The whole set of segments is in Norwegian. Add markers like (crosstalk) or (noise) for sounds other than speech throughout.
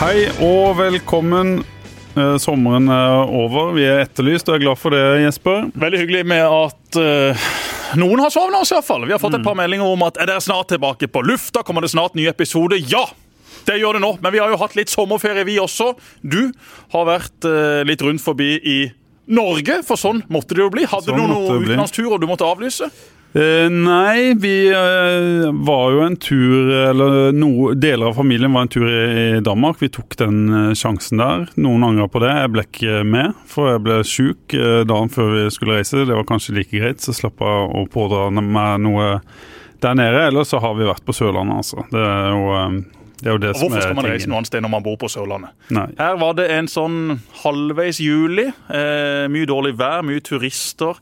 Hei og velkommen. Eh, Sommeren er over. Vi er etterlyst, og er glad for det, Jesper. Veldig hyggelig med at uh, noen har sovna oss, iallfall. Vi har fått et par meldinger om at er dere snart tilbake på lufta? Kommer det snart ny episode? Ja! Det gjør det nå, men vi har jo hatt litt sommerferie, vi også. Du har vært uh, litt rundt forbi i Norge, for sånn måtte det jo bli. Hadde Sånn du noen utenlandsturer du måtte avlyse? Eh, nei, vi uh, var jo en tur Eller no, deler av familien var en tur i, i Danmark. Vi tok den uh, sjansen der. Noen angra på det. Jeg ble ikke med, for jeg ble sjuk dagen før vi skulle reise. Det var kanskje like greit, så slapp jeg å pådra meg noe der nede. Ellers så har vi vært på Sørlandet, altså. Det er jo, det, er jo det som hvorfor skal man reise noe annet sted når man bor på Sørlandet? Nei. Her var det en sånn halvveis juli. Eh, mye dårlig vær, mye turister.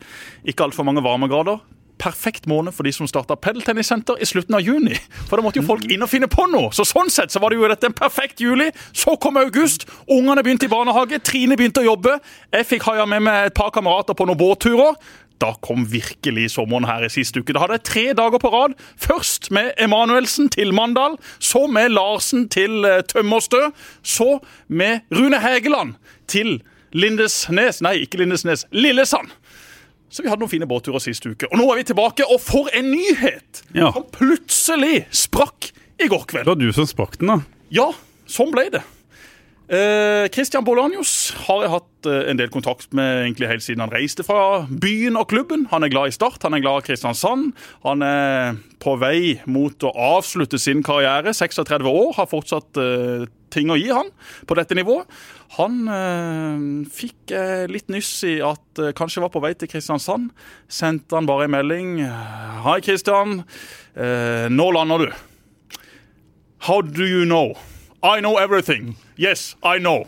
Ikke altfor mange varmegrader. Perfekt måned for de som starta padeltennissenter i slutten av juni. For da måtte jo folk inn og finne på noe. Så sånn sett så var det jo dette en perfekt juli. Så kom august. Ungene begynte i barnehage. Trine begynte å jobbe. Jeg fikk haia med meg et par kamerater på noen båtturer. Da kom virkelig sommeren her i siste uke. Da hadde jeg tre dager på rad. Først med Emanuelsen til Mandal. Så med Larsen til eh, Tømmerstø. Så med Rune Hægeland til Lindesnes. Nei, ikke Lindesnes. Lillesand. Så vi hadde noen fine båtturer sist uke. Og nå er vi tilbake, og for en nyhet! Ja. Som plutselig sprakk i går kveld. Det var du som sprakk den, da. Ja, sånn ble det. Eh, Christian Bolanius har jeg hatt eh, en del kontakt med egentlig helt siden han reiste fra byen og klubben. Han er glad i Start, han er glad i Kristiansand. Han er på vei mot å avslutte sin karriere. 36 år, har fortsatt eh, ting å gi han på dette nivået. Han eh, fikk eh, litt nyss i at eh, kanskje var på vei til Kristiansand. Sendte han bare en melding. Hei, Kristian. Eh, nå lander du. How do you know? I know everything. Yes, I know.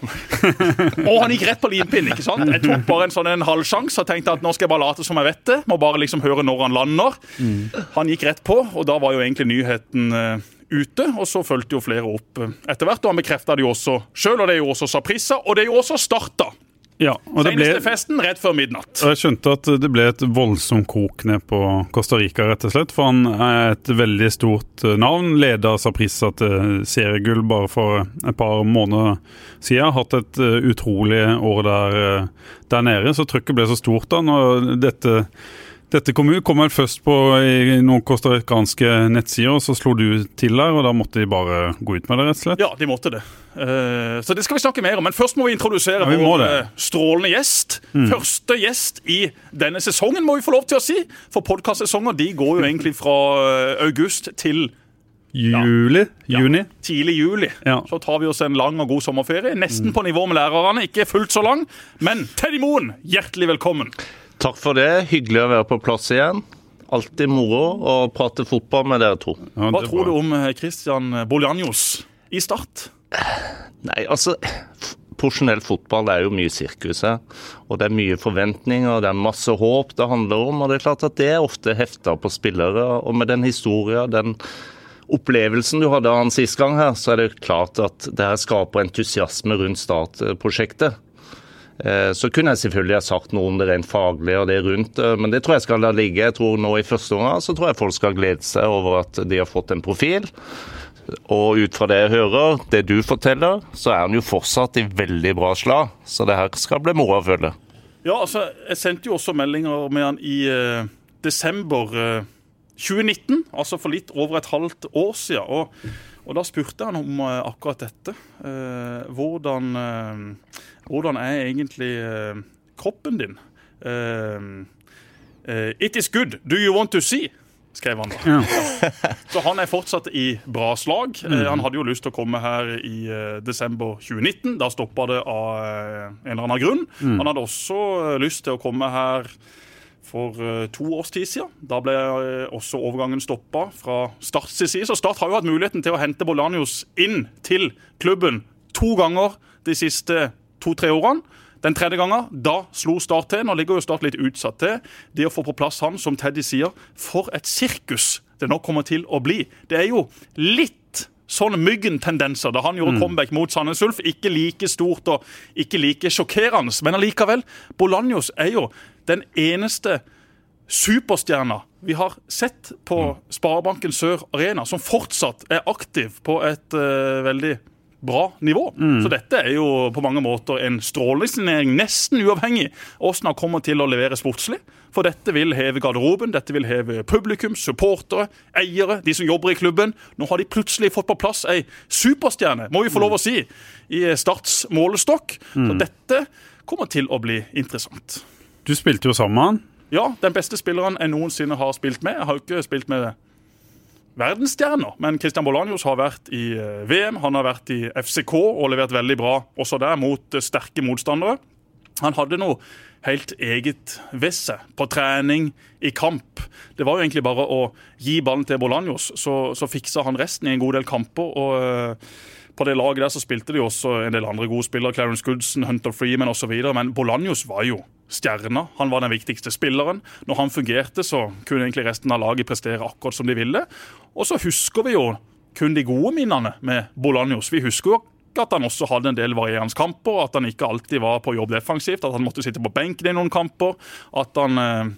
(laughs) og han gikk rett på limpinn. ikke sant? Jeg tok bare en sånn en halvsjanse og tenkte at nå skal jeg bare late som jeg vet det. Må bare liksom høre når han lander. Han gikk rett på, og da var jo egentlig nyheten ute. Og så fulgte jo flere opp eh, etter hvert, og han bekrefta det jo også sjøl. Og det er jo også Saprissa, og det er jo også starta. Ja, og det ble, Seneste festen rett før midnatt. Jeg skjønte at det ble et voldsomt kok ned på Costa Rica, rett og slett. For han er et veldig stort eh, navn. Leder Saprissa til seriegull bare for et par måneder siden. Hatt et eh, utrolig år der, eh, der nede. Så trykket ble så stort da når dette dette kom, ut, kom vel først på i noen costaricanske nettsider, og så slo du til der, og da måtte de bare gå ut med det, rett og slett? Ja, de måtte det. Eh, så det skal vi snakke mer om. Men først må vi introdusere Ja, vi må vår. Mm. eh, strålende gjest. Første gjest i denne sesongen, må vi få lov til å si. For podkastsesonger de går jo egentlig fra eh, august til Juli? Juni? tidlig juli. Ja. Så tar vi oss en lang og god sommerferie. Nesten på nivå med lærerne, ikke fullt så lang. Men Teddy Moen, hjertelig velkommen. Takk for det. Hyggelig å være på plass igjen. Alltid moro å prate fotball med dere to. Ja, Hva tror du om eh, Christian Boljanjos i Start? Nei, altså Porsjonell fotball det er jo mye sirkus her. Og det er mye forventninger, det er masse håp det handler om. Og det er klart at det er ofte hefta på spillere. Og med den historien, den opplevelsen du hadde av han sist gang her, så er det klart at det her skaper entusiasme rundt Start-prosjektet. Eh, Så kunne jeg selvfølgelig ha sagt noe om det rent faglige og det rundt, eh, men det tror jeg skal la ligge. Jeg tror nå i første omgang så tror jeg folk skal glede seg over at de har fått en profil. Og ut fra det jeg hører, det du forteller, så er han jo fortsatt i veldig bra slag. Så det her skal bli moro å følge. Ja, altså, jeg sendte jo også meldinger med han i eh, desember eh, 2019, altså for litt over et halvt år siden. Og, og da spurte han om eh, akkurat dette. Eh, hvordan, eh, hvordan er egentlig kroppen din? It is good. Do you want to see? skrev han da. Ja. (laughs) Så han er fortsatt i bra slag. Eh, han hadde jo lyst til å komme her i desember 2019. Da stoppa det av en eller annen grunn. Han hadde også lyst til å komme her for eh, to års tid siden. Da ble eh, også overgangen stoppa fra Starts side. Så Start har jo hatt muligheten til å hente Bolanius inn til klubben to ganger de siste to-tre årene. Den tredje gangen, da slo Start til. Nå ligger jo Start litt utsatt til. Det å få på plass han, som Teddy sier, for et sirkus det nå kommer til å bli. Det er jo litt sånne myggen-tendenser da han gjorde comeback mot Sandnes Ulf. Ikke like stort og ikke like sjokkerende, men allikevel. Bolanjos er jo den eneste superstjerna vi har sett på Sparebanken Sør Arena, som fortsatt er aktiv på et uh, veldig bra nivå. Så dette er jo på mange måter en strålende nesten uavhengig av hvordan han kommer til å levere sportslig. For dette vil heve garderoben, dette vil heve publikum, supportere, eiere, de som jobber i klubben. Nå har de plutselig fått på plass ei superstjerne, må vi få lov å si, i Starts målestokk. Så dette kommer til å bli interessant. Du spilte jo sammen med han. Ja, den beste spilleren jeg noensinne har spilt med. Jeg har jo ikke spilt med verdensstjerner, men Christian Bolanjos har vært i eh, VM, han har vært i FCK og levert veldig bra også der, mot eh, sterke motstandere. Han hadde noe helt eget ved seg på trening, i kamp. Det var jo egentlig bare å gi ballen til Bolanjos, så, så fiksa han resten i en god del kamper. og... eh, på det laget der så spilte de også en del andre gode spillere, Clarence Goodson, Hunter Freeman osv. Men Bolanjos var jo stjerna. Han var den viktigste spilleren. Når han fungerte, så kunne egentlig resten av laget prestere akkurat som de ville. Og så husker vi jo kun de gode minnene med Bolanjos. Vi husker jo at han også hadde en del varierende kamper, at han ikke alltid var på jobb defensivt, at han måtte sitte på benken i noen kamper, at han eh,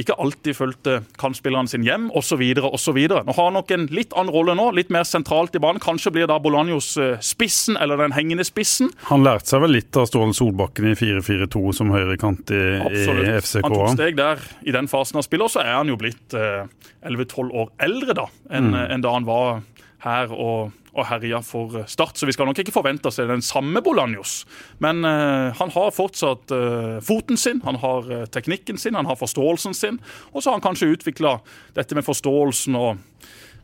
ikke alltid fulgte kantspillerne sin hjem, osv. osv. Nå har han nok en litt annen rolle nå, litt mer sentralt i banen. Kanskje blir da Bolanjos eh, spissen, eller den hengende spissen. Han lærte seg vel litt av Ståle Solbakken i 4-4-2 som høyrekant i, i FCK. Han tok steg der i den fasen av spillet, og så er han jo blitt eh, 11-12 år eldre da, enn Mm. en da han var her og, og herja for Start. Så vi skal nok ikke forvente oss den samme Bolanjos. Men uh, han har fortsatt uh, foten sin, han har uh, teknikken sin, han har forståelsen sin. Og så har han kanskje utvikla dette med forståelsen og,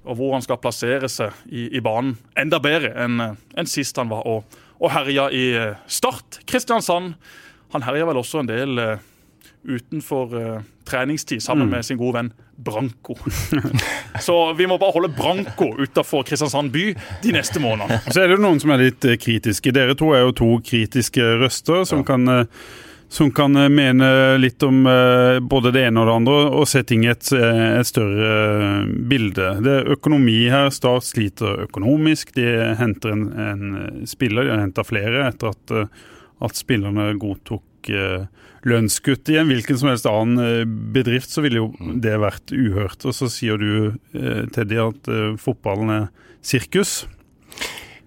og hvor han skal plassere seg i, i banen enda bedre enn enn sist han var og, og herja i Start. Kristiansand. Han herja vel også en del eh, utenfor uh, treningstid sammen med sin gode venn Branko. (laughs) Så vi må bare holde Branko utafor Kristiansand by de neste månedene. Så er det jo noen som er litt eh, kritiske. Dere to er jo to kritiske røster som kan eh, som kan mene litt om både det ene og det andre, og se ting i et, et større bilde. Det er økonomi her. Start sliter økonomisk. De henter en, en spiller, de har henta flere etter at, at spillerne godtok eh, lønnskutt i en hvilken som helst annen eh, bedrift, så ville jo det vært uhørt. Og så sier du, eh, Teddy, at fotballen er sirkus.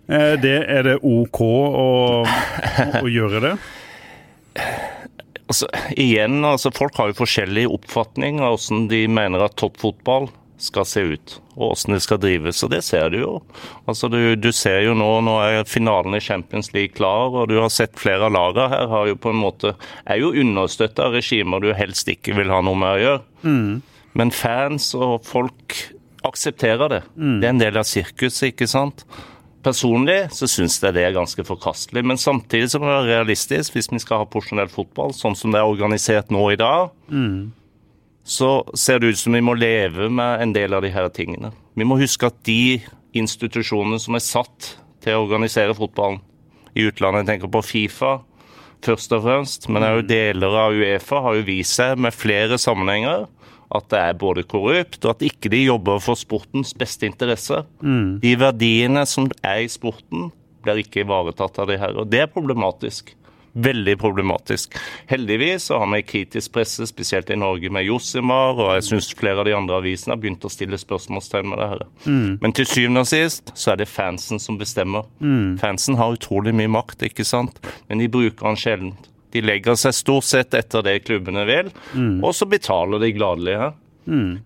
Det er det OK å, å gjøre det? (laughs) Altså, igjen, altså Folk har jo forskjellig oppfatning av hvordan de mener at toppfotball skal se ut, og hvordan det skal drives. Og det ser du jo. Altså, du, du ser jo nå, nå er finalen i Champions League klar, og du har sett flere av lagene her har jo på en måte, er jo understøtta av regimer du helst ikke vil ha noe med å gjøre. Men fans og folk aksepterer det. Det er en del av sirkuset, ikke sant. Personlig så syns jeg det er ganske forkastelig, men samtidig så må det være realistisk hvis vi skal ha porsjonell fotball, sånn som det er organisert nå i dag. Så ser det ut som vi må leve med en del av de her tingene. Vi må huske at de institusjonene som er satt til å organisere fotballen i utlandet, jeg tenker på Fifa først og fremst, men òg deler av Uefa har jo vist seg med flere sammenhenger at det er både korrupt, og at ikke de jobber for sportens beste interesse. De verdiene som er i sporten, blir ikke ivaretatt av de her. Og det er problematisk. Veldig problematisk. Heldigvis så har vi kritisk presse, spesielt i Norge med Josimar, og jeg syns flere av de andre avisene har begynt å stille spørsmålstegn med det her. Men til syvende og sist så er det fansen som bestemmer. Fansen har utrolig mye makt, ikke sant, men de bruker den sjelden. De legger seg stort sett etter det klubbene vil, og så betaler de gladelig her.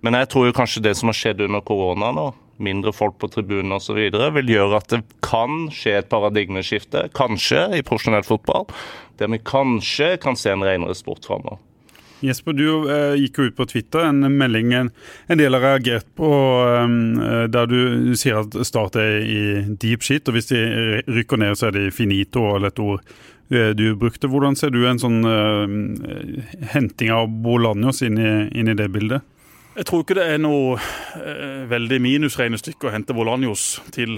Men jeg tror jo kanskje det som har skjedd under korona nå, mindre folk på tribunen osv., vil gjøre at det kan skje et paradigmeskifte, kanskje, i profesjonell fotball, der vi kanskje kan se en renere sport framover. Jesper, du eh, gikk jo ut på Twitter en melding en, del har reagert på, eh, der du sier at Start er i deep shit, og hvis de rykker ned, så er de finito, eller et ord eh, du brukte. Hvordan ser du en sånn eh, henting av Bolanjos inn i, inn i det bildet? Jeg tror ikke det er noe eh, veldig minusregnestykke å hente Volanjos til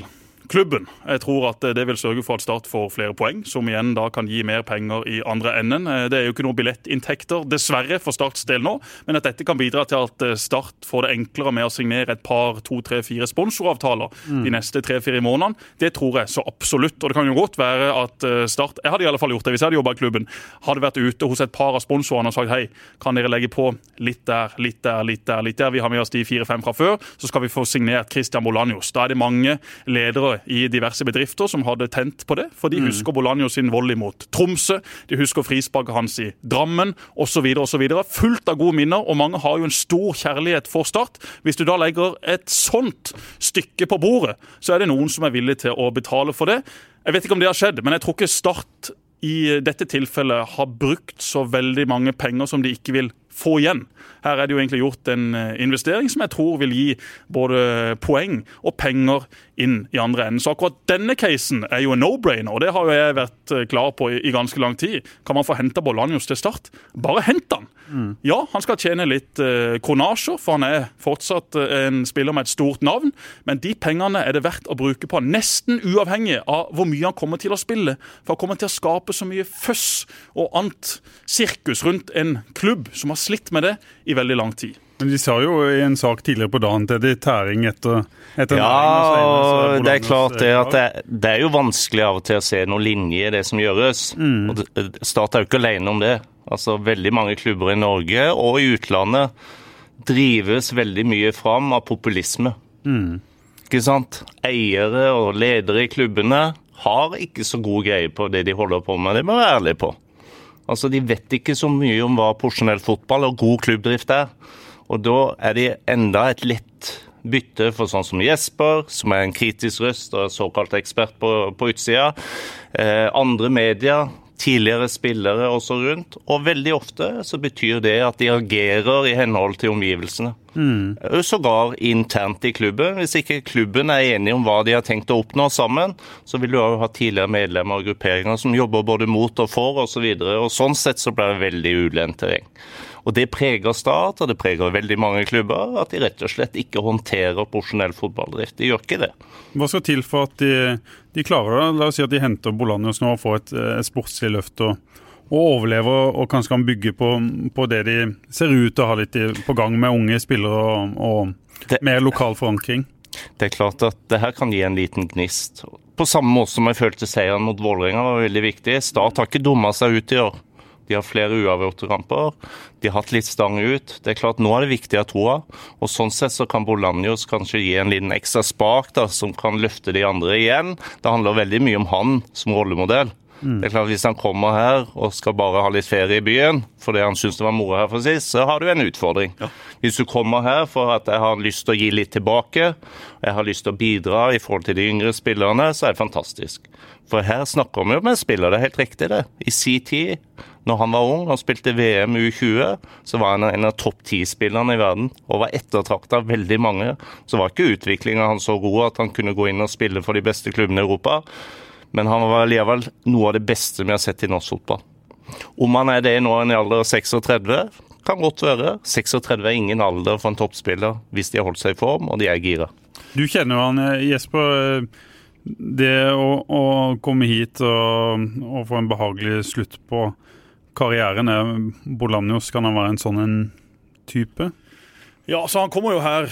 klubben. Jeg tror at det vil sørge for at Start får flere poeng, som igjen da kan gi mer penger i andre enden. Eh, Det er jo ikke noen billettinntekter, dessverre, for Starts del nå, men at dette kan bidra til at eh, Start får det enklere med å signere et par, to, tre, fire sponsoravtaler de neste tre-fire månedene, det tror jeg så absolutt. Og det kan jo godt være at eh, Start, jeg hadde i alle fall gjort det hvis jeg hadde jobba i klubben, hadde vært ute hos et par av sponsorene og sagt hei, kan dere legge på litt der, litt der, litt der, litt der. Vi har med oss de fire-fem fra før, så skal vi få signert Christian Bolanjos. Da er det mange ledere ledere i diverse bedrifter som hadde tent på det. For de husker Bolanjo sin vold imot Tromsø, de husker frisparket hans i Drammen osv. osv. Fullt av gode minner, og mange har jo en stor kjærlighet for Start. Hvis du da legger et sånt stykke på bordet, så er det noen som er villig til å betale for det. Jeg vet ikke om det har skjedd, men jeg tror ikke Start i dette tilfellet har brukt så veldig mange penger som de ikke vil få igjen. Her er det jo egentlig gjort en eh, investering som jeg tror vil gi både poeng og penger inn i andre enden. Så akkurat denne casen er jo en no-brainer, og det har jo jeg vært eh, klar på i, ganske lang tid. Kan man få henta Bolanjos til start? Bare hent han! Mm. Ja, han skal tjene litt uh, kronasjer, for han er fortsatt en spiller med et stort navn. Men de pengene er det verdt å bruke på nesten uavhengig av hvor mye han kommer til å spille. For han kommer til å skape så mye føss og annet sirkus rundt en klubb som har slitt med det i veldig lang tid. Men De sa jo i en sak tidligere på dagen til det tæring etter, etter Ja, og det er klart det at det, det, er jo vanskelig av og til å se noen linje i det som gjøres. Mm. og Start er jo ikke alene om det. Altså, Veldig mange klubber i Norge og i utlandet drives veldig mye fram av populisme. Mm. Ikke sant? Eiere og ledere i klubbene har ikke så god greie på det de holder på med, det må være ærlig på. Altså, De vet ikke så mye om hva porsjonell fotball og god klubbdrift er. Og da er de enda et lett bytte for sånn som Jesper, som er en kritisk røst og såkalt ekspert på, på utsida. Eh, andre medier tidligere spillere også rundt. Og veldig ofte så betyr det at de agerer i henhold til omgivelsene. Mm. Sågar internt i klubben. Hvis ikke klubben er enige om hva de har tenkt å oppnå sammen, så vil du òg ha tidligere medlemmer av grupperinger som jobber både mot og for osv. Og, så videre, og sånn sett så blir det veldig ulendt terreng. Og Det preger Start og det preger veldig mange klubber, at de rett og slett ikke håndterer profesjonell fotballdrift. De gjør ikke det. Hva skal til for at de, de klarer det? La oss si at de henter Bolanius nå og får et, et sportslig løft. og og overlever og kanskje kan bygge på, på, det de ser ut til å ha litt på gang med unge spillere og, og det, mer lokal forankring? Det er klart at det her kan gi en liten gnist. På samme måte som jeg følte seieren mot Vålerenga var veldig viktig. Start har ikke dumma seg ut i år. De har flere uavgjorte kamper. De har hatt litt stang ut. Det er klart Nå er det viktig å ha troa. Og sånn sett så kan Bolanjos kanskje gi en liten ekstra spark da, som kan løfte de andre igjen. Det handler veldig mye om han som rollemodell. Mm. Det er klart Hvis han kommer her og skal bare ha litt ferie i byen fordi han syns det var moro her for sist, så har du en utfordring. Ja. Hvis du kommer her for at jeg har lyst til å gi litt tilbake, jeg har lyst til å bidra i forhold til de yngre spillerne, så er det fantastisk. For her snakker vi om en spiller, det er helt riktig det. I sin tid når han var ung og spilte VM U20, så var han en av topp ti-spillerne i verden og var ettertrakta av veldig mange. Så var ikke utviklinga hans så god at han kunne gå inn og spille for de beste klubbene i Europa. Men han var likevel noe av det beste vi har sett i norsk fotball. Om han er det nå i alder av 36, kan godt være. 36 er ingen alder for en toppspiller hvis de har holdt seg i form og de er gira. Du kjenner jo han, eh, Jesper. Det å, å komme hit og, og få en behagelig slutt på karrieren er Bolanjos, kan han være en sånn en type? Ja, så han kommer jo her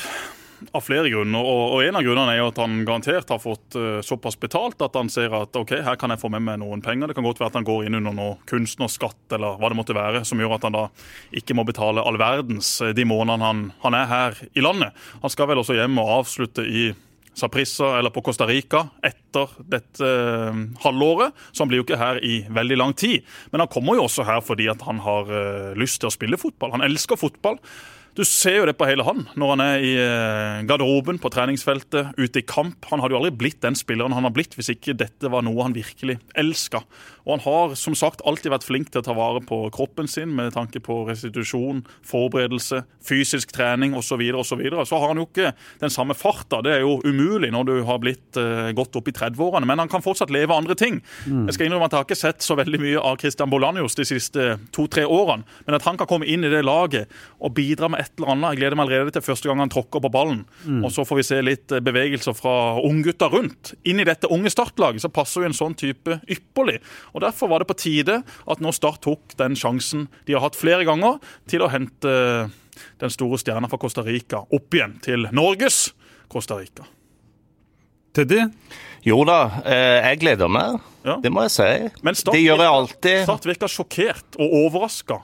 av flere grunner. Og, og, En av grunnene er jo at han garantert har fått uh, såpass betalt at han ser at ok, her kan jeg få med meg noen penger. Det kan godt være at han går inn under noe kunstnerskatt eller hva det måtte være, som gjør at han da ikke må betale all verdens uh, de månedene han, han, er her i landet. Han skal vel også hjem og avslutte i Saprissa eller på Costa Rica etter dette uh, halvåret. Så han blir jo ikke her i veldig lang tid. Men han kommer jo også her fordi at han har uh, lyst til å spille fotball. Han elsker fotball. Du ser jo det på hele han når han er i eh, garderoben, på treningsfeltet, ute i kamp. Han hadde jo aldri blitt den spilleren han har blitt hvis ikke dette var noe han virkelig elska. Og han har som sagt alltid vært flink til å ta vare på kroppen sin med tanke på restitusjon, forberedelse, fysisk trening osv. Så, videre, og så, videre. så har han jo ikke den samme farta. Det er jo umulig når du har blitt uh, godt opp i 30-årene. Men han kan fortsatt leve andre ting. Mm. Jeg skal innrømme at jeg har ikke sett så veldig mye av Christian Bolanios de siste to-tre årene. Men at han kan komme inn i det laget og bidra med et eller annet. Jeg gleder meg allerede til første gang han tråkker på ballen. Mm. Og så får vi se litt eh, bevegelser fra unggutta rundt. Inn i dette unge startlaget så passer jo en sånn type ypperlig. Og Derfor var det på tide at nå Start tok den sjansen de har hatt flere ganger, til å hente den store stjerna fra Costa Rica opp igjen til Norges Costa Rica. Teddy? Jo da, eh, jeg gleder meg. Ja. Det må jeg si. Men Start, det gjør jeg alltid. Start virker sjokkert og overraska.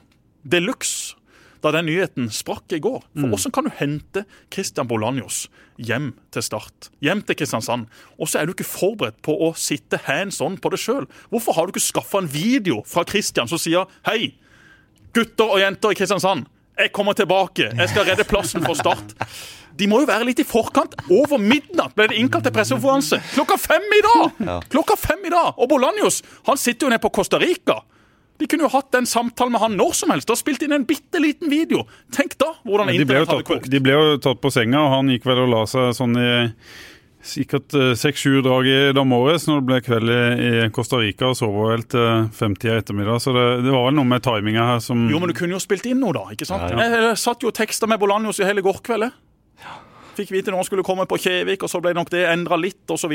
De luxe da den nyheten sprakk i går. For Hvordan kan du hente Christian Bolanjos hjem til Start, hjem til Kristiansand, og så er du ikke forberedt på å sitte hands on på det sjøl? Hvorfor har du ikke skaffa en video fra Christian som sier hei, gutter og jenter i Kristiansand, jeg kommer tilbake, jeg skal redde plassen for Start. De må jo være litt i forkant. Over midnatt ble det innkalt til pressekonferanse. Klokka fem i dag! Klokka fem i dag! Og Bolanjos han sitter jo nede på Costa Rica. De kunne jo hatt den samtalen med han når som helst og spilt inn en bitte liten video. Tenk da hvordan de internett hadde kokt. de ble jo tatt på senga, og han gikk vel og la seg sånn i sikkert eh, seks-sju drag i dag morges når det ble kveld i, Costa Rica, og sov vel til femtida ettermiddag. Så det, det var vel noe med timinga her som Jo, men du kunne jo spilt inn noe, da. ikke sant? Ja, Jeg, jeg satt jo og teksta med Bolanjos i hele går kveld. Fikk vite når han skulle komme på Kjevik, og så ble nok det endra litt, osv.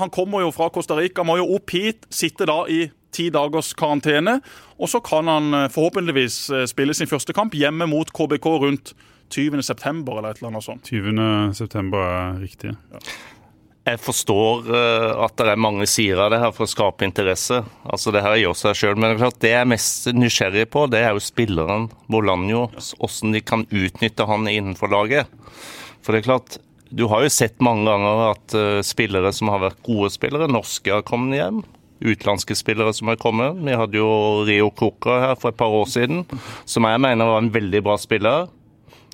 Han kommer jo fra Costa Rica, må jo opp hit, sitte da i ti dagers karantene. Og så kan han eh, forhåpentligvis eh, spille sin første kamp hjemme mot KBK rundt 20. september, eller et eller annet sånt. 20. september er riktig. Jeg forstår eh, at det er mange sider av det her for å skape interesse. Altså Det her gjør seg selv, men det er klart det jeg er mest nysgjerrig på, det er jo spilleren Bolanjo. Hvordan de kan utnytte han innenfor laget. For det er klart, du har jo sett mange ganger at spillere som har vært gode spillere, norske har kommet hjem. Utenlandske spillere som har kommet. Vi hadde jo Rio Coca her for et par år siden, som jeg mener var en veldig bra spiller.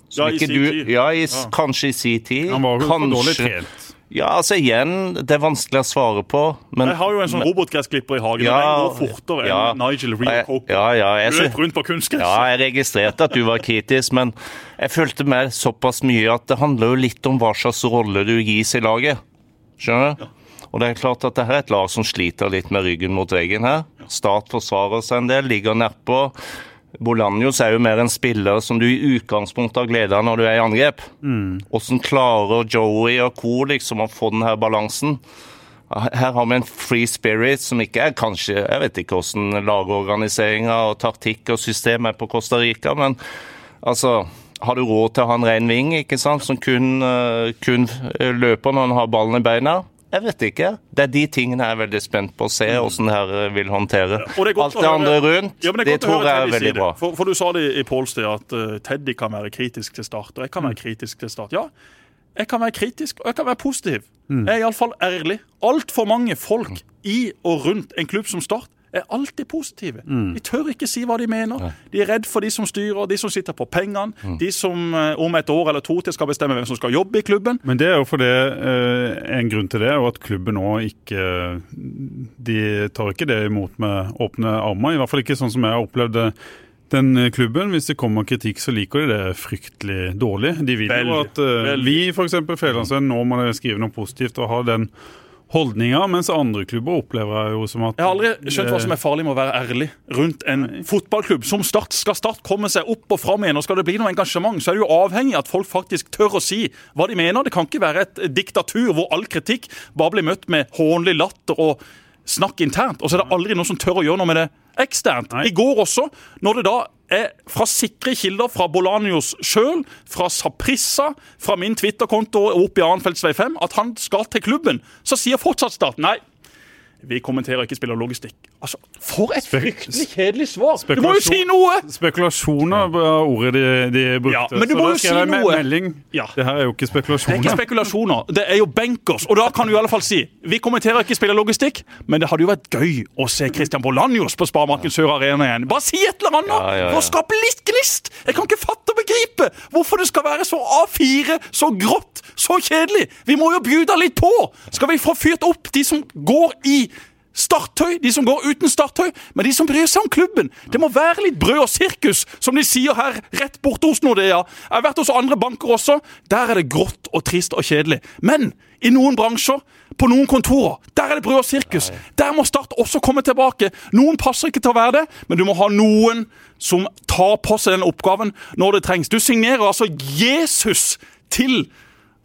Som Ja, i sin du- tid. Ja, i, Ja. kanskje i sin tid. Han var jo for Kanskje- dårlig trent. ja, altså igjen, det er vanskelig å svare på. Men, Jeg har jo en sånn robotgressklipper i hagen, Ja, den går fortere ja. enn Nigel Rio Coke. Ja, ja, jeg Løp rundt på kunstgress. ja, jeg registrerte at du var kritisk, men jeg følte med såpass mye at det handler jo litt om hva slags rolle du gis i laget. Skjønner du? Og det er klart at det her er et lag som sliter litt med ryggen mot veggen her. Start forsvarer seg en del, ligger nedpå. Bolanjos er jo mer en spiller som du i utgangspunktet har glede av når du er i angrep. Hvordan klarer Joey og co. liksom å få den her balansen? Her har vi en free spirit som ikke er kanskje Jeg vet ikke hvordan lagorganiseringa og taktikk og system er på Costa Rica, men altså Har du råd til å ha en ren ving ikke sant, som kun, eh, kun løper når han har ballen i beina? Jeg vet ikke. Det er de tingene jeg er veldig spent på å se hvordan det her eh, vil håndtere. Det Alt det andre rundt, Ja, det, det, tror jeg er veldig bra. For, for du sa det i Pålsted at uh, Teddy kan være kritisk til Start, og jeg kan være kritisk til Start. Ja, jeg kan være kritisk, og jeg kan være positiv. Jeg er iallfall ærlig. Altfor mange folk i og rundt en klubb som Start er alltid positive. De tør ikke si hva de mener. De er redd for de som styrer, de som sitter på pengene, de som eh, om et år eller to til skal bestemme hvem som skal jobbe i klubben. Men det er jo fordi eh, en grunn til det er jo at klubben nå ikke De tar ikke det imot med åpne armer. I hvert fall ikke sånn som jeg har opplevd det. Den klubben, Hvis det kommer kritikk, så liker de det fryktelig dårlig. De vil jo at uh, vi, f.eks. Fedlandsvennen, nå må dere skrive noe positivt og ha den holdninga, mens andre klubber opplever jo som at Jeg har aldri skjønt hva som er farlig med å være ærlig rundt en fotballklubb som Start. Skal Start komme seg opp og fram igjen, og skal det bli noe engasjement, så er det jo avhengig av at folk faktisk tør å si hva de mener. Det kan ikke være et diktatur hvor all kritikk bare blir møtt med hånlig latter og snakk internt, og så er det aldri noen som tør å gjøre noe med det eksternt. I går også, når det da er fra sikre kilder fra Bolanios sjøl, fra Saprissa, fra min Twitter-konto opp i Arnfeldts 5, at han skal til klubben, så sier fortsatt staten nei. Vi kommenterer ikke spill og logistikk. Altså, For et fryktelig kjedelig svar! Du må jo si noe! Spekulasjoner var ordet de, de brukte. Ja, men du må jo si noe. Melding. Ja. Det her er jo ikke Det er ikke spekulasjoner. spekulasjoner, det er jo bankers. Og da kan du i alle fall si Vi kommenterer ikke spill og logistikk, men det hadde jo vært gøy å se Christian Bolanjos på Sparemarken Sør Arena igjen. Bare si et eller annet! Ja, ja, ja. Skape litt gnist! Jeg kan ikke fatte og begripe hvorfor det skal være så A4, så grått, så kjedelig! Vi må jo bjuda litt på! Skal vi få fyrt opp de som går i starttøy, de som går uten starttøy, men de som bryr seg om klubben. Det må være litt brød og sirkus, som de sier her rett borte hos Nordea. Jeg har vært hos andre banker også. Der er det grått og trist og kjedelig. Men i noen bransjer, på noen kontorer, der er det brød og sirkus. Der må Start også komme tilbake. Noen passer ikke til å være det, men du må ha noen som tar på seg den oppgaven når det trengs. Du signerer altså Jesus til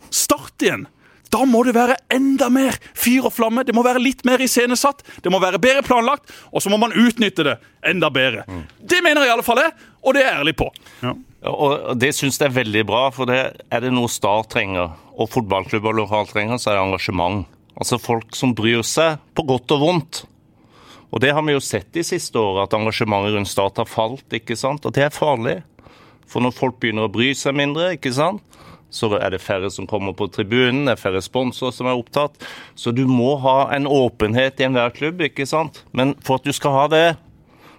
Start igjen. Da må det være enda mer fyr og flamme. Det må være litt mer iscenesatt. Det må være bedre planlagt, og så må man utnytte det enda bedre. Det mener jeg i alle fall jeg, og det er jeg ærlig på. Ja. Og Det syns jeg er veldig bra, for det er det noe Star trenger, og fotballklubber lokalt trenger, så er det engasjement. Altså folk som bryr seg, på godt og vondt. Og det har vi jo sett de siste åra, at engasjementet rundt Start har falt, ikke sant. Og det er farlig. For når folk begynner å bry seg mindre, ikke sant, så er det færre som kommer på tribunen, det er færre sponsorer som er opptatt. Så du må ha en åpenhet i enhver klubb, ikke sant. Men for at du skal ha det,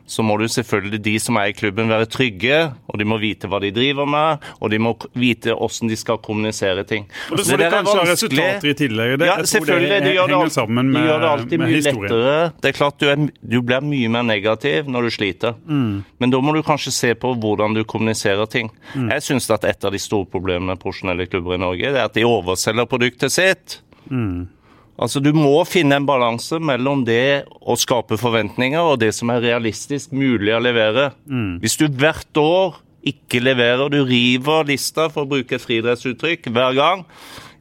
så må du selvfølgelig de som er i klubben være trygge, og de må vite hva de driver med, og de må vite hvordan de skal kommunisere ting. Og det, så det, det kanskje har resultater i tillegg? Det, ja, selvfølgelig. Det, det gjør henger sammen med, de gjør det alltid mye historien. lettere. Det er klart du, er, du, blir mye mer negativ når du sliter. Mm. Men da må du kanskje se på hvordan du kommuniserer ting. Mm. Jeg syns at et av de store problemene med profesjonelle klubber i Norge, det er at de overselger produktet sitt. Mm. Altså, Du må finne en balanse mellom det å skape forventninger og det som er realistisk mulig å levere. Mm. Hvis du hvert år ikke leverer, du river lista, for å bruke et friidrettsuttrykk, hver gang,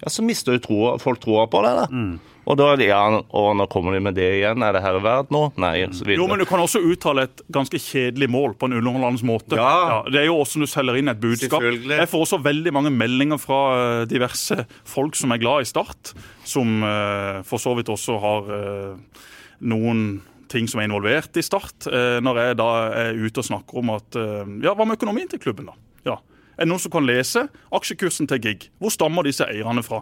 ja, så mister du tro, folk troa på det. da. Mm. Og da ja, og nå kommer de med det igjen. Er det her verdt nå? Nei. Jo, men du kan også uttale et ganske kjedelig mål på en underholdende måte. Ja. ja. det er jo åssen du selger inn et budskap. Jeg får også veldig mange meldinger fra eh, diverse folk som er glad i Start, som uh, for så vidt også har uh, noen ting som er involvert i Start. Når jeg da er ute og snakker om at Ja, hva med økonomien til klubben, da? Ja. Er det noen som kan lese aksjekursen til GIG? Hvor stammer disse eierne fra?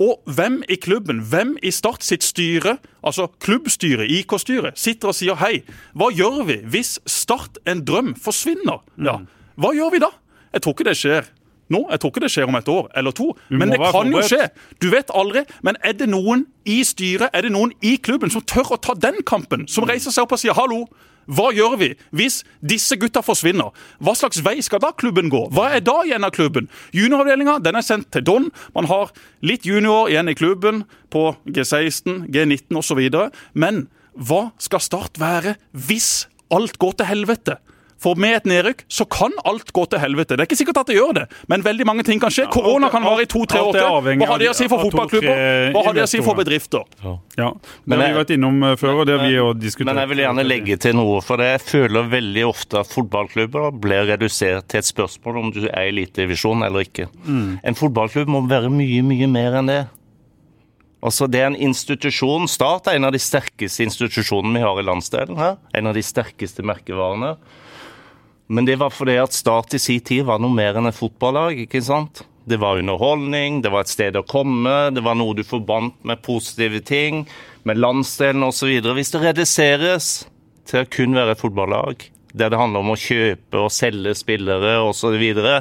Og hvem i klubben, hvem i Start sitt styre, altså klubbstyret, IK-styret, sitter og sier hei, hva gjør vi hvis Start en drøm forsvinner? Ja, Hva gjør vi da? Jeg tror ikke det skjer nå. Jeg tror ikke det skjer om et år eller to. Men det kan jo skje. Du vet aldri. Men er det noen i styret, er det noen i klubben som tør å ta den kampen? Som reiser seg opp og sier hallo, hva gjør vi hvis disse gutta forsvinner? Hva slags vei skal da klubben gå? Hva er da igjen av klubben? Junioravdelinga er sendt til Don. Man har litt junior igjen i klubben på G16, G19 osv. Men hva skal Start være hvis alt går til helvete? For med et nedrykk så kan alt gå til helvete. Det er ikke sikkert at det gjør det, men veldig mange ting kan skje. Korona kan vare i to-tre år til. Hva har det å si for fotballklubber? Hva har det å si for bedrifter? Ja, ja. det har vi vært innom eh, før, og det har vi jo diskutert. Men jeg vil gjerne legge til noe, for jeg føler veldig ofte at fotballklubber blir redusert til et spørsmål om du er i elitedivisjon eller ikke. Mm. En fotballklubb må være mye, mye mer enn det. Altså, Det er en institusjon. Start er en av de sterkeste institusjonene vi har i landsdelen. her. En av de sterkeste merkevarene. Men det var fordi at Start i sin tid var noe mer enn et fotballag. ikke sant? Det var underholdning, det var et sted å komme, det var noe du forbandt med positive ting, med landsdelen osv. Hvis det reduseres til å kun være et fotballag, der det handler om å kjøpe og selge spillere osv., så, videre,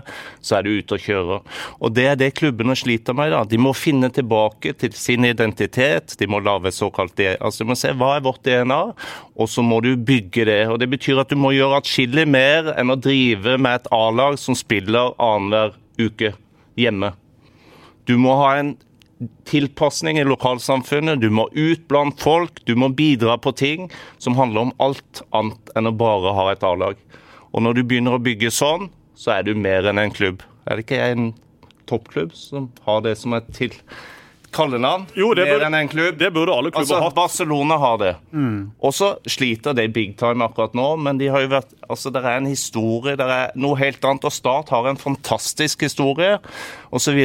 så er du ute og kjører. Og Det er det klubbene sliter med. da. De må finne tilbake til sin identitet. De må lage såkalt altså De må se hva er vårt DNA, og så må du bygge det. Og Det betyr at du må gjøre atskillig mer enn å drive med et A-lag som spiller annenhver uke hjemme. Du må ha en tilpasning i lokalsamfunnet, du må ut blant folk, du må bidra på ting som handler om alt annet enn å bare ha et A-lag. Og når du begynner å bygge sånn, så er du mer enn en klubb. Er det ikke en toppklubb som har det som et til kallenavn jo, det mer enn en klubb. Det burde alle klubber altså, hatt. Barcelona har det. Mm. Og så sliter de big time akkurat nå, men de har jo vært, altså det er en historie, det er noe helt annet. Og Start har en fantastisk historie osv.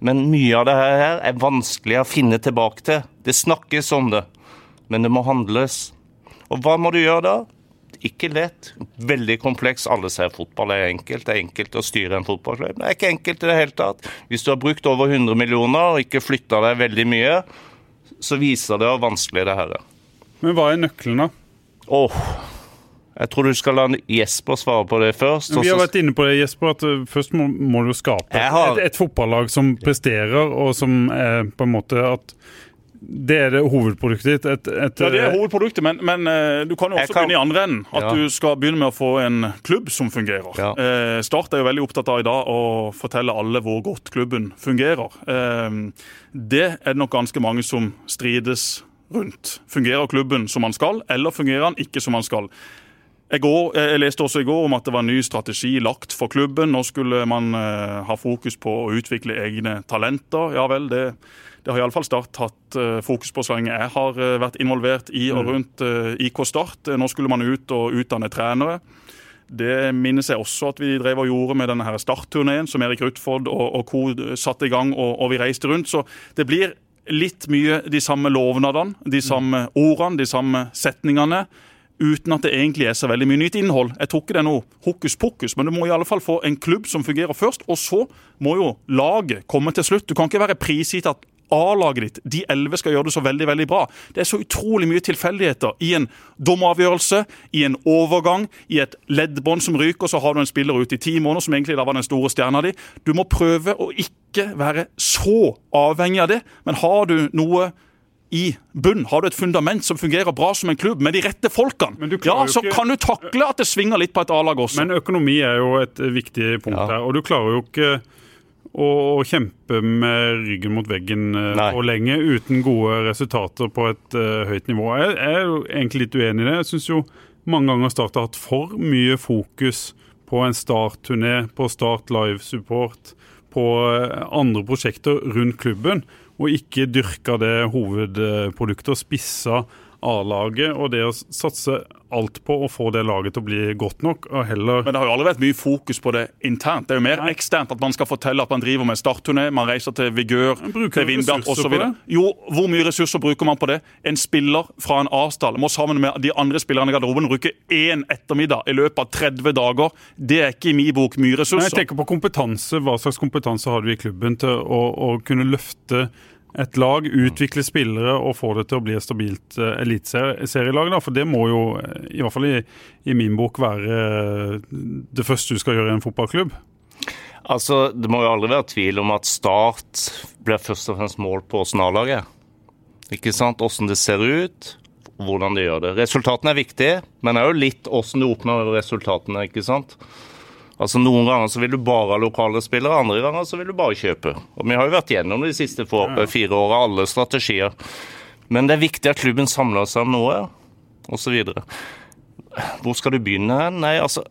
Men mye av det her er vanskelig å finne tilbake til. Det snakkes om det, men det må handles. Og hva må du gjøre da? ikke lett. Veldig kompleks. Alle ser fotball er enkelt. Det er enkelt å styre en fotballklubb. Det er ikke enkelt i det hele tatt. Hvis du har brukt over 100 millioner og ikke flytta deg veldig mye, så viser det hvor vanskelig det her er. Men hva er nøkkelen, da? Åh, jeg tror du skal la Jesper svare på det først. Vi har vært inne på det, Jesper, at uh, først må, må du skape har... et, et, fotballag som presterer, og som er på en måte at det er det hovedproduktet ditt? Et, et, ja, det er hovedproduktet, men, men uh, du kan jo også kan... begynne i andre enden. At ja. du skal begynne med å få en klubb som fungerer. Ja. Eh, Start er jo veldig opptatt av i dag å fortelle alle hvor godt klubben fungerer. Eh, det er det nok ganske mange som strides rundt. Fungerer klubben som man skal, eller fungerer han ikke som man skal? Jeg, går, jeg, leste også i går om at det var en ny strategi lagt for klubben. Nå skulle man ha fokus på å utvikle egne talenter. Ja vel, det det har iallfall Start hatt uh, fokus på så lenge jeg har uh, vært involvert i og mm. rundt eh, IK Start. Nå skulle man ut og utdanne trenere. Det minnes jeg også at vi drev og gjorde med denne startturneen som Erik Rutford og, og co. satte i gang, og, og, vi reiste rundt. Så det blir litt mye de samme lovnadene, de samme ordene, de samme setningene uten at det egentlig er så veldig mye nytt innhold. Jeg tror ikke det er noe hokus pokus, men du må i alle fall få en klubb som fungerer først. Og så må jo laget komme til slutt. Du kan ikke være prisgitt at A-laget ditt, de elleve, skal gjøre det så veldig veldig bra. Det er så utrolig mye tilfeldigheter i en dommeravgjørelse, i en overgang, i et leddbånd som ryker, og så har du en spiller ute i ti måneder som egentlig da var den store stjerna di. Du må prøve å ikke være så avhengig av det, men har du noe i bunn, har du et fundament som fungerer bra som en klubb, med de rette folkene, ja, så ikke... kan du takle at det svinger litt på et A-lag også. Men økonomi er jo et viktig punkt ja. her, og du klarer jo ikke å, kjempe med ryggen mot veggen uh, for lenge uten gode resultater på et uh, høyt nivå. Jeg, jeg, er jo egentlig litt uenig i det. Jeg syns jo mange ganger Start har hatt for mye fokus på en Start-turné, på Start Live-support, på uh, andre prosjekter rundt klubben og ikke dyrka det hovedproduktet og spissa A-laget og det å satse alt på å få det laget til å bli godt nok. og heller... Men det har jo aldri vært mye fokus på det internt. Det er jo mer eksternt at man skal fortelle at man driver med startturné, man reiser til Vigør, til Vindbjart osv. Jo, hvor mye ressurser bruker man på det? En spiller fra en A-stall må sammen med de andre spillerne i garderoben bruke én ettermiddag i løpet av 30 dager. Det er ikke i min bok mye ressurser. Nei, jeg tenker på kompetanse. Hva slags kompetanse har du i klubben til å, å kunne løfte et lag, utvikle spillere og få det til å bli et stabilt uh, eliteserielag. For det må jo, eh, i hvert fall i, i, min bok, være eh, det første du skal gjøre i en fotballklubb. Altså, Det må jo aldri være tvil om at Start blir først og fremst mål på åssen A-laget Ikke sant? Åssen det ser ut, hvordan de gjør det. Resultatene er viktige, men det er jo litt åssen du oppnår resultatene. ikke sant? Altså Noen ganger så vil du bare ha lokale spillere, andre ganger så vil du bare kjøpe. Og Vi har jo vært gjennom de siste fire åra alle strategier. Men det er viktig at klubben samler seg om noe, osv. Hvor skal du begynne? Nei, altså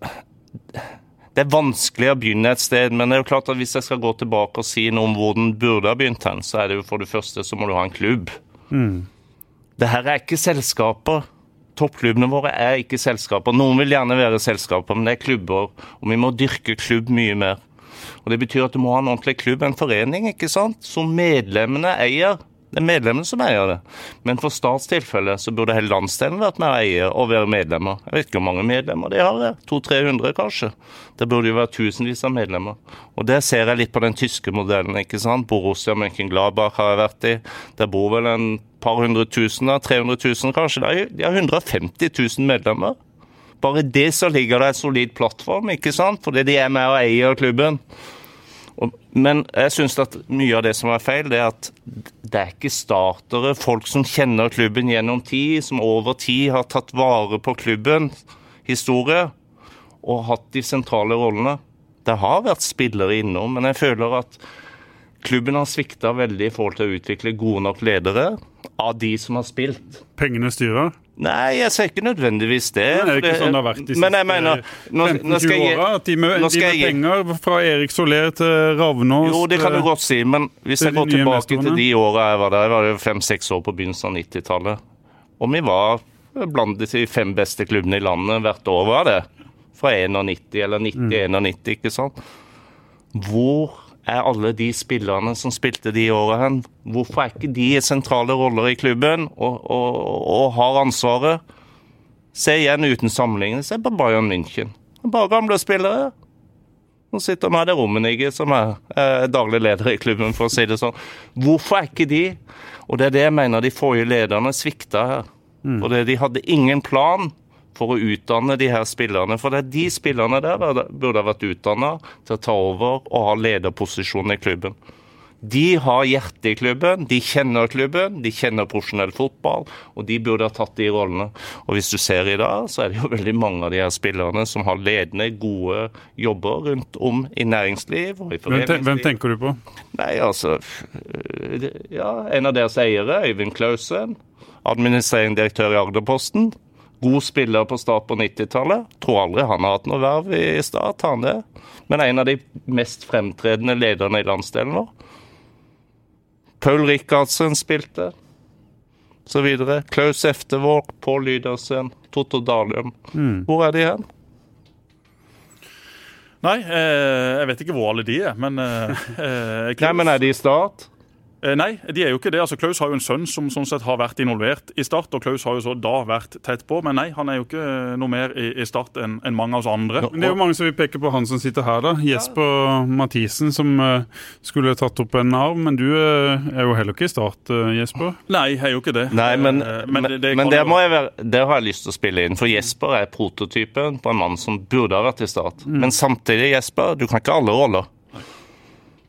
Det er vanskelig å begynne et sted, men det er jo klart at hvis jeg skal gå tilbake og si noe om hvor den burde ha begynt hen, så er det jo for det første så må du ha en klubb. Mm. Det her er ikke selskaper Toppklubbene våre er ikke selskaper. Noen vil gjerne være selskaper, men det er klubber. Og vi må dyrke klubb mye mer. Og Det betyr at du må ha en ordentlig klubb, en forening, ikke sant? som medlemmene eier. Det er medlemmene som eier det. Men for Starts tilfelle så burde hele landsdelen vært med å eie og være medlemmer. Jeg vet ikke hvor mange medlemmer de har, 200-300 kanskje. Det burde jo være tusenvis av medlemmer. Og det ser jeg litt på den tyske modellen. ikke sant? Borussia Mönchengladbach har jeg vært i. Der bor vel en par hundre tusen, 300 000 kanskje. De har 150 000 medlemmer. Bare det så ligger det en solid plattform, ikke sant? fordi de er med og eier klubben. Men jeg syns at mye av det som er feil, det er at det er ikke startere, folk som kjenner klubben gjennom tid, som over tid har tatt vare på klubben, historie og hatt de sentrale rollene. Det har vært spillere innom, men jeg føler at klubben har svikta veldig i forhold til å utvikle gode nok ledere av de som har spilt. Pengene styrer? Nei, jeg sier ikke nødvendigvis det. Men er det ikke sånn det har vært de siste 15-20 åra? At de med, de med penger fra Erik Soler til Ravnås Jo, det kan du godt si, men hvis jeg går tilbake til de åra jeg var der, jeg var jo fem-seks år på begynnelsen av 90-tallet, og vi var blant de fem beste klubbene i landet hvert år, var det. Fra 91 eller 90-91, mm. ikke sant. Hvor er alle de spillerne som spilte de åra hen? Hvorfor er ikke de sentrale roller i klubben og, og, og har ansvaret? Se igjen uten sammenligning, se på Bayern München. Bare gamle spillere. Nå sitter med det Rummenigge, som er, eh, daglig leder i klubben, for å si det sånn. Hvorfor er ikke de? Og det er det jeg mener de forrige lederne svikta her. Mm. For de hadde ingen plan for å utdanne de her spillerne. For det er de spillerne der burde ha vært utdanna til å ta over og ha lederposisjon i klubben. De har hjertet i klubben, de kjenner klubben, de kjenner profesjonell fotball, og de burde ha tatt de rollene. Og hvis du ser i dag, så er det jo veldig mange av de her spillerne som har ledende, gode jobber rundt om i næringsliv og i foreningsliv. Hvem, tenker du på? Nei, altså Ja, en av deres eiere, Øyvind Klausen. Administrerende direktør i Agderposten god spiller på Start på 90-tallet. Tror aldri han har hatt noe verv i Start, han det. Men en av de mest fremtredende lederne i landsdelen vår. Paul Rikardsen spilte, så videre. Klaus Eftevåg, Pål Lydersen, Totto Dalium. Mm. Hvor er de hen? Nei, eh, jeg vet ikke hvor alle de er, men eh, eh Nei, men er de i Start? Eh, nei, de er jo ikke det. Altså, Klaus har jo en sønn som sånn sett har vært involvert i Start, og Klaus har jo så da vært tett på. Men nei, han er jo ikke noe mer i, i Start enn en mange av oss andre. Men det er jo mange som vil peke på han som sitter her, da. Jesper Mathisen, som uh, skulle tatt opp en arv. Men du uh, er jo heller ikke i Start, uh, Jesper. Nei, jeg er jo ikke det. Nei, men, Eh, men, det- det men det, må jeg være, det har jeg lyst til å spille inn. For Jesper er prototypen på en mann som burde ha vært i Start. Men samtidig, Jesper, du kan ikke alle roller.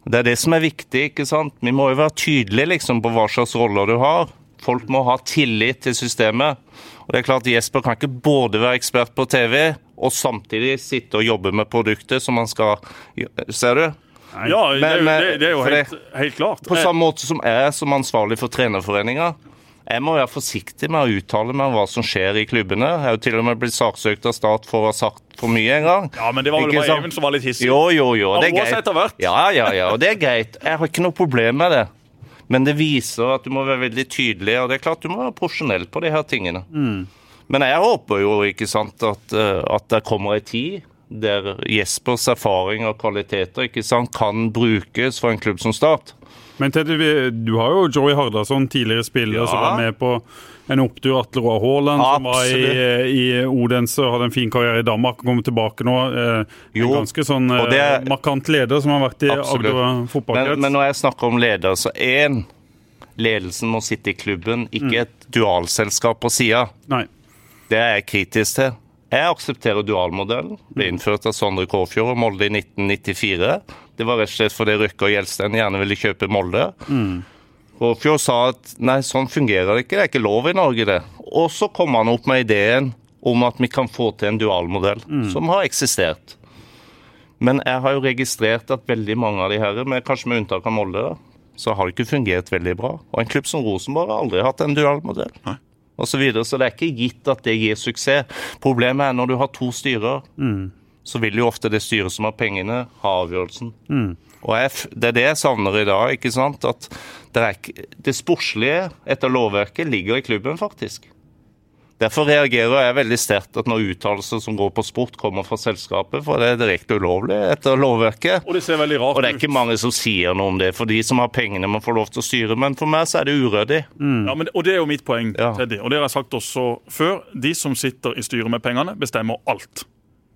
Det er det som er viktig. ikke sant? Vi må jo være tydelige liksom, på hva slags roller du har. Folk må ha tillit til systemet. Og det er klart Jesper kan ikke både være ekspert på TV og samtidig sitte og jobbe med produktet som han skal Ser du? Ja, det er jo, det, det er jo helt, helt klart. På Eh, samme måte som jeg som ansvarlig for trenerforeninga. Jeg må være forsiktig med å uttale meg om hva som skjer i klubbene. Jeg har jo til og med blitt saksøkt av Stat for å ha sagt for mye en gang. Ja, men det var vel bare? Even som var litt hissig. Jo, jo, jo. Det er greit. etter hvert. Ja, ja, ja, og det er greit. Jeg har ikke noe problem med det. Men det viser at du må være veldig tydelig, og det er klart du må være profesjonell på de her tingene. Mm. Men jeg håper jo ikke sant, at, eh, at det kommer ei tid der Jespers erfaring og kvaliteter ikke sant, kan brukes for en klubb som Start. Men Teddy, du har jo Joey Hardasson, tidligere spiller, Ja. som var med på en opptur. Atle Roar Haaland, som var i, i Odense og hadde en fin karriere i Danmark. og Kommer tilbake nå. Eh, Jo, en ganske sånn det eh, markant leder som har vært i. Agder Men, fotballkrets. men når jeg snakker om leder, så én Ledelsen må sitte i klubben, ikke et dualselskap på sida. Det er jeg kritisk til. Jeg aksepterer dualmodellen. Ble innført av Sondre Kåfjord og Molde i 1994. Det var rett og slett fordi Røkke og Gjelsten gjerne ville kjøpe Molde. Kåfjord sa at nei, sånn fungerer det ikke, det er ikke lov i Norge, det. Og så kom han opp med ideen om at vi kan få til en dualmodell, som har eksistert. Men jeg har jo registrert at veldig mange av de her, med, kanskje med unntak av Molde, så har det ikke fungert veldig bra. Og en klubb som Rosenborg har aldri hatt en dualmodell. Og så, videre, så det er ikke gitt at det gir suksess. Problemet er når du har to styrer, så vil jo ofte det styret som har pengene, ha avgjørelsen. Og jeg, Det er det jeg savner i dag. ikke sant? At det, er, det sportslige etter lovverket ligger i klubben, faktisk. Derfor reagerer jeg veldig sterkt at når uttalelser som går på sport, kommer fra selskapet, for det er direkte ulovlig etter lovverket. Og det ser veldig rart ut. Og det er ikke mange som sier noe om det, for de som har pengene, må få lov til å styre. Men for meg så er det uryddig. Ja, men, og Det er jo mitt poeng, Ja. Teddy. Og det har jeg sagt også før. De som sitter i styret med pengene, bestemmer alt.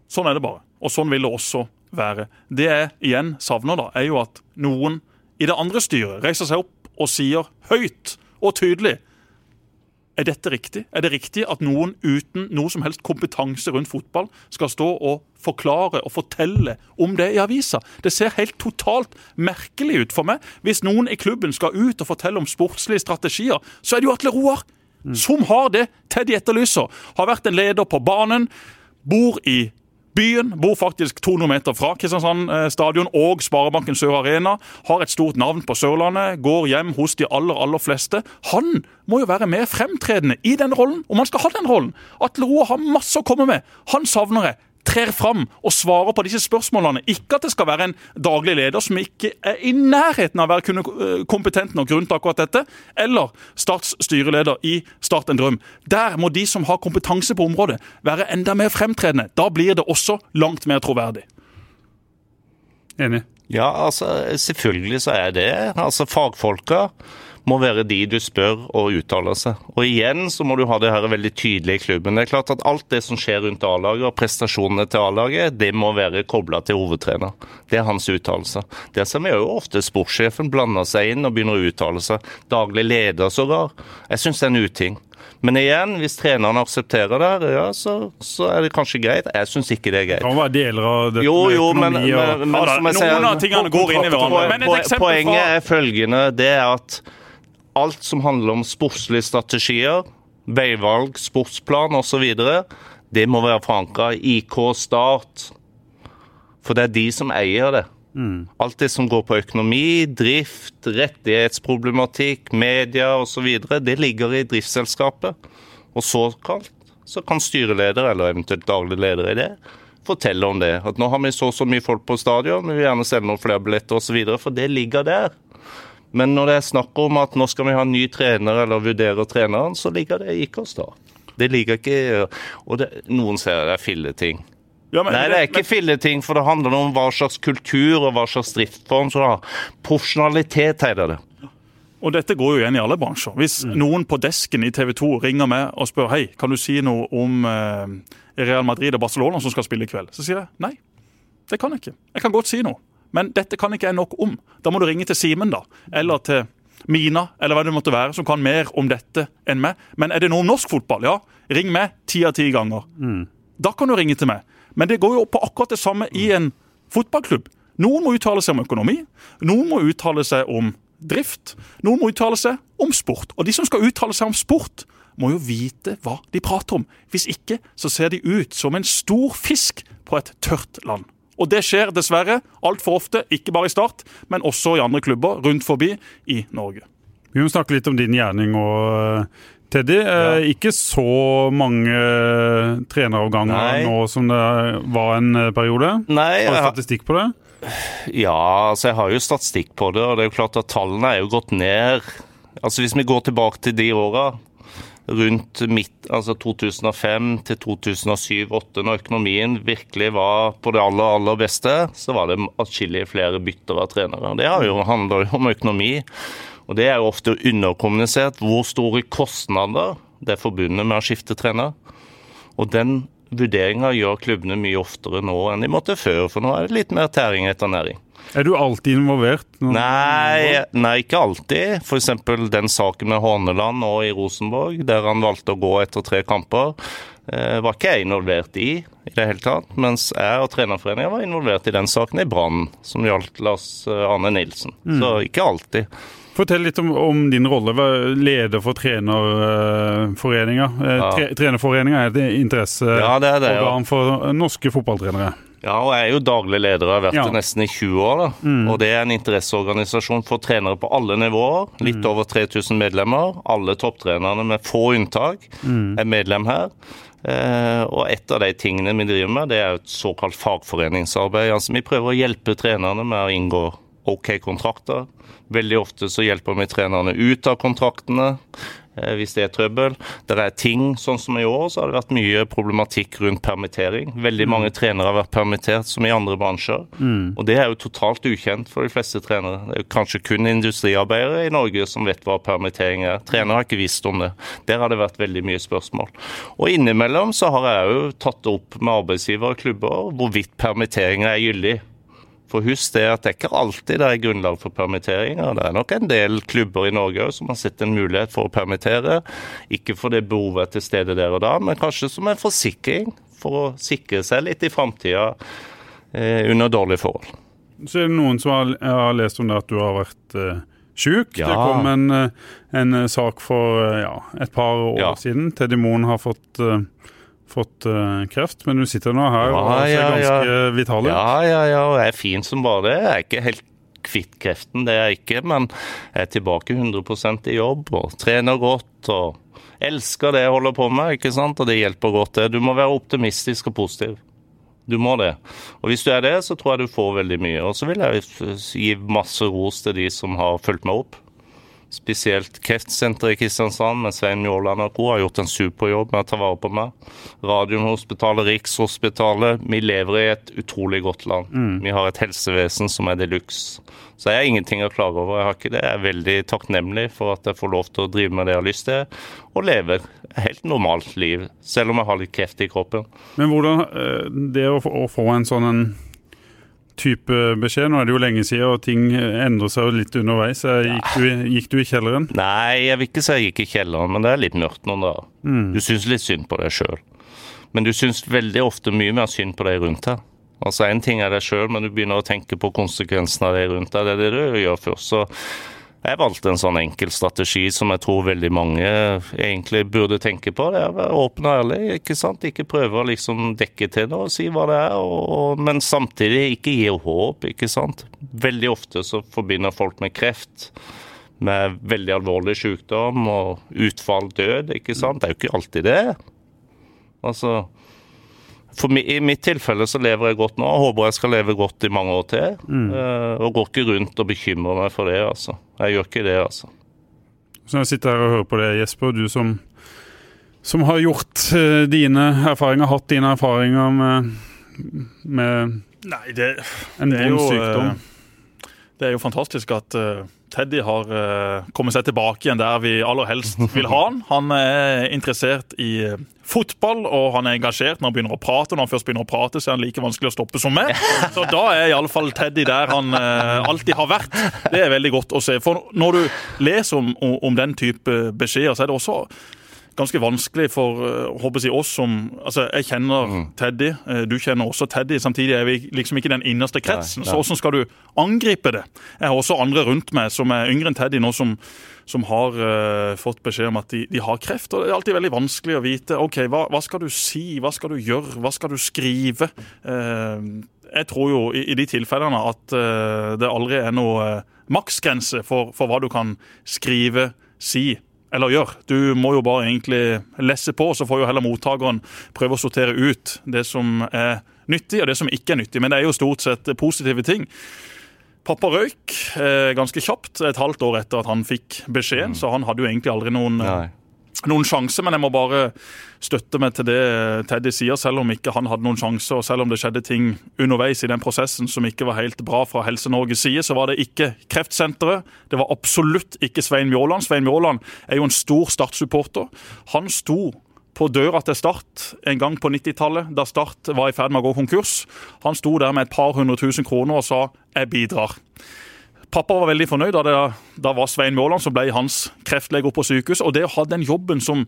Sånn er det bare. Og sånn vil det også være. Det jeg igjen savner, da, er jo at noen i det andre styret reiser seg opp og sier høyt og tydelig er dette riktig? Er det riktig at noen uten noe som helst kompetanse rundt fotball skal stå og forklare og fortelle om det i avisa? Det ser helt totalt merkelig ut for meg. Hvis noen i klubben skal ut og fortelle om sportslige strategier, så er det jo Atle Roar som har det Teddy etterlyser. Har vært en leder på banen, bor i Byen bor faktisk 200 meter fra Kristiansand eh, stadion og Sparebanken Sør Arena. Har et stort navn på Sørlandet, går hjem hos de aller aller fleste. Han må jo være mer fremtredende i den rollen, om han skal ha den rollen. Atle Roar har masse å komme med. Han savner jeg. Trer fram og svarer på disse spørsmålene. Ikke at det skal være en daglig leder som ikke er i nærheten av å være eh, kompetent nok rundt akkurat dette, eller Starts styreleder i Start en drøm. Der må de som har kompetanse på området, være enda mer fremtredende. Da blir det også langt mer troverdig. Enig. Ja, altså, selvfølgelig så er det. Altså, fagfolka må være de du spør og uttaler seg. Og igjen så må du ha det her veldig tydelig i klubben. Det er klart at alt det som skjer rundt A-laget og prestasjonene til A-laget, det må være kobla til hovedtrener. Det er hans uttalelser. Der ser vi jo ofte sportssjefen blander seg inn og begynner å uttale seg. Daglig leder sågar. Jeg syns det er en uting. Men igjen, hvis treneren aksepterer det, ja, så, så er det kanskje greit. Jeg syns ikke det er greit. Det kan være deler av dette Jo, jo, men, og men, men da, som jeg noen sier, av tingene går inn i hverandre. Men Poenget er følgende, det er at alt som handler om sportslige strategier, veivalg, sportsplan osv., det må være forankra i IK Start. For det er de som eier det. Alt det som går på økonomi, drift, rettighetsproblematikk, media osv., det ligger i driftsselskapet. Og såkalt så kan styreleder, eller eventuelt daglig leder i det, fortelle om det. At nå har vi så og så mye folk på stadion, vi vil gjerne selge noen flere billetter osv., for det ligger der. Men når det er snakk om at nå skal vi ha en ny trener eller vurdere treneren, så ligger det i oss da. Det ligger ikke Og det, noen ser det er filleting. Ja, men- Nei, det er ikke filleting, for det handler om hva slags kultur og hva slags driftsform som har. Profesjonalitet heter det. Og dette går jo igjen i alle bransjer. Hvis Mm. noen på desken i TV 2 ringer meg og spør hei, kan du si noe om eh, Real Madrid og Barcelona som skal spille i kveld, så sier jeg nei. Det kan jeg ikke. Jeg kan godt si noe, men dette kan ikke jeg nok om. Da må du ringe til Simen, da. Eller til Mina, eller hva det måtte være, som kan mer om dette enn meg. Men er det noe om norsk fotball, ja, ring meg ti av ti ganger. Da kan du ringe til meg. Men det går jo på akkurat det samme i en fotballklubb. Noen må uttale seg om økonomi, noen må uttale seg om drift, noen må uttale seg om sport. Og de som skal uttale seg om sport, må jo vite hva de prater om. Hvis ikke så ser de ut som en stor fisk på et tørt land. Og det skjer dessverre altfor ofte, ikke bare i Start, men også i andre klubber rundt forbi i Norge. Vi må snakke litt om din gjerning og Teddy. ja. ikke så mange eh, treneravganger Nei. nå som det var en eh, periode. Nei, Har du statistikk på det? ja, altså jeg har jo statistikk på det, og det er jo klart at tallene er jo gått ned. Altså Hvis vi går tilbake til de åra, rundt midt, altså 2005 til 2007-2008, når økonomien virkelig var på det aller, aller beste, så var det atskillig flere bytter av trenere. Det jo, handler jo om økonomi. Og det er jo ofte underkommunisert hvor store kostnader det er forbundet med å skifte trener. Og den vurderinga gjør klubbene mye oftere nå enn de måtte før, for nå er det litt mer tæring etter næring. Er du alltid involvert? Nei, nei, ikke alltid. F.eks. den saken med Horneland nå i Rosenborg, der han valgte å gå etter tre kamper, eh, var ikke jeg involvert i i det hele tatt. Mens jeg og trenerforeninga var involvert i den saken i Brann, som gjaldt Lars eh, Arne Nilsen. Så ikke alltid. Fortell litt om, om din rolle. Leder for trenerforeninga. Eh, Ja. tre, trenerforeninga er et interesseorgan Ja, ja. for norske fotballtrenere. Ja, og jeg er jo daglig leder, og har vært Ja. det nesten i 20 år. da. Og det er en interesseorganisasjon for trenere på alle nivåer. Litt over 3000 medlemmer. Alle topptrenerne med få unntak er medlem her. Eh, og et av de tingene vi driver med, det er et såkalt fagforeningsarbeid. Altså Vi prøver å hjelpe trenerne med å inngå OK kontrakter. Veldig ofte så hjelper vi trenerne ut av kontraktene hvis det er trøbbel. Det er ting, sånn som i år, så har det vært mye problematikk rundt permittering. Veldig mange trenere har vært permittert, som i andre bransjer. Og det er jo totalt ukjent for de fleste trenere. Det er jo kanskje kun industriarbeidere i Norge som vet hva permittering er. Trenere har ikke visst om det. Der har det vært veldig mye spørsmål. Og innimellom så har jeg jo tatt opp med arbeidsgiver og klubber hvorvidt permitteringer er gyldig. For husk det at det er ikke alltid det er grunnlag for permitteringer. Det er nok en del klubber i Norge som har sett en mulighet for å permittere. Ikke fordi behovet er til stede der og da, men kanskje som en forsikring for å sikre seg litt i framtida eh, under dårlige forhold. Så er det noen som har, har lest om det at du har vært eh sjuk. Ja. Det kom en, eh, en eh, sak for eh, ja, et par år Ja. siden. Teddy Moen har fått, eh, fått uh, kreft, men du sitter nå her Ja, og ser ja, ganske ja. vital ut. Ja, ja, ja, og jeg er fin som bare det. Jeg er ikke helt kvitt kreften, det er jeg ikke, men jeg er tilbake 100 i jobb og trener godt og elsker det jeg holder på med, ikke sant, og det hjelper godt det. Du må være optimistisk og positiv. Du må det. Og hvis du er det, så tror jeg du får veldig mye. Og så vil jeg gi masse ros til de som har fulgt meg opp. Spesielt Kreftsenteret i Kristiansand med Svein Mjåland og co. har gjort en superjobb med å ta vare på meg. Radiumhospitalet, Rikshospitalet. Vi lever i et utrolig godt land. Vi har et helsevesen som er de luxe. Så jeg har ingenting å klage over. Jeg har ikke det. Jeg er veldig takknemlig for at jeg får lov til å drive med det jeg har lyst til, og leve et helt normalt liv, selv om jeg har litt kreft i kroppen. Men hvordan eh, Det å få en sånn en type beskjed Nå er det jo lenge siden, og ting endrer seg jo litt underveis. Gikk du, gikk du i kjelleren? Nei, jeg vil ikke si jeg gikk i kjelleren, men det er litt mørkt noen dager. Du syns litt synd på deg sjøl. Men du syns veldig ofte mye mer synd på deg rundt deg. Altså Én ting er deg sjøl, men du begynner å tenke på konsekvensene av deg rundt deg. Det er det du gjør først. Så jeg valgte en sånn enkel strategi som jeg tror veldig mange egentlig burde tenke på. Det er å være åpen og ærlig, ikke sant. Ikke prøve å liksom dekke til noe og si hva det er, og, og, men samtidig ikke gi håp, ikke sant. Veldig ofte så forbinder folk med kreft med veldig alvorlig sykdom og utfall, død, ikke sant. Det er jo ikke alltid det. Altså for mi, I mitt tilfelle så lever jeg godt nå, og håper jeg skal leve godt i mange år til. Eh, og går ikke rundt og bekymrer meg for det, altså. Jeg gjør ikke det, altså. Så jeg sitter her og hører på det, Jesper, du som, som har gjort eh, dine erfaringer, hatt dine erfaringer med, med Nei, det, en det er vond jo sykdom. eh, Det er jo fantastisk at eh, Teddy har uh, kommet seg tilbake igjen der vi aller helst vil ha han. Han er interessert i uh, fotball, og han er engasjert når han begynner å prate. Når han først begynner å prate, så er han like vanskelig å stoppe som meg. Så da er iallfall Teddy der han uh, alltid har vært. Det er veldig godt å se. For når du leser om, om, om den type beskjeder, så er det også ganske vanskelig for håper jeg, oss som altså Jeg kjenner mm. Teddy, du kjenner også Teddy. Samtidig er vi liksom ikke den innerste kretsen. Nei, nei. Så hvordan skal du angripe det? Jeg har også andre rundt meg som er yngre enn Teddy nå, som, som har uh, fått beskjed om at de, de, har kreft. og Det er alltid veldig vanskelig å vite ok, hva, hva, skal du si, hva skal du gjøre, hva skal du skrive? Uh, jeg tror jo i, i de tilfellene at uh, det aldri er noe maksgrense for, for hva du kan skrive, si eller gjør. Du må jo bare egentlig lesse på, så får jo heller mottakeren prøve å sortere ut det som er nyttig, og det som ikke er nyttig. Men det er jo stort sett positive ting. Pappa røyk eh, ganske kjapt, et halvt år etter at han fikk beskjeden, mm. så han hadde jo egentlig aldri noen Nei noen sjanse, men jeg må bare støtte meg til det Teddy sier, selv om ikke han hadde noen sjanse, og selv om det skjedde ting underveis i den prosessen som ikke var helt bra fra Helse-Norges side, så var det ikke Kreftsenteret. Det var absolutt ikke Svein Mjåland. Svein Mjåland er jo en stor Start-supporter. Han sto på døra til Start en gang på 90-tallet, da Start var i ferd med å gå konkurs. Han sto der med et par hundre tusen kroner og sa 'jeg bidrar'. Pappa var veldig fornøyd da det da var Svein Mjåland som ble hans kreftlege på sykehus. Og det å ha den jobben som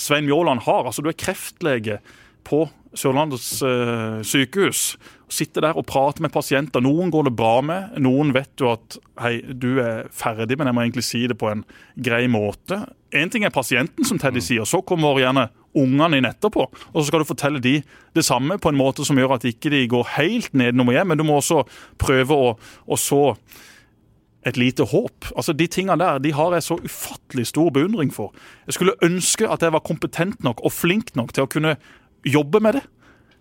Svein Mjåland har, altså du er kreftlege på Sørlandets uh, sykehus. sitter der og prater med pasienter. Noen går det bra med, noen vet jo at hei, du er ferdig, men jeg må egentlig si det på en grei måte. Én ting er pasienten, som Teddy sier. Så kommer gjerne ungene inn etterpå. Og så skal du fortelle de det samme på en måte som gjør at ikke de går helt nedenom og hjem, men du må også prøve å, å så et lite håp. Altså De tingene der de har jeg så ufattelig stor beundring for. Jeg skulle ønske at jeg var kompetent nok og flink nok til å kunne jobbe med det.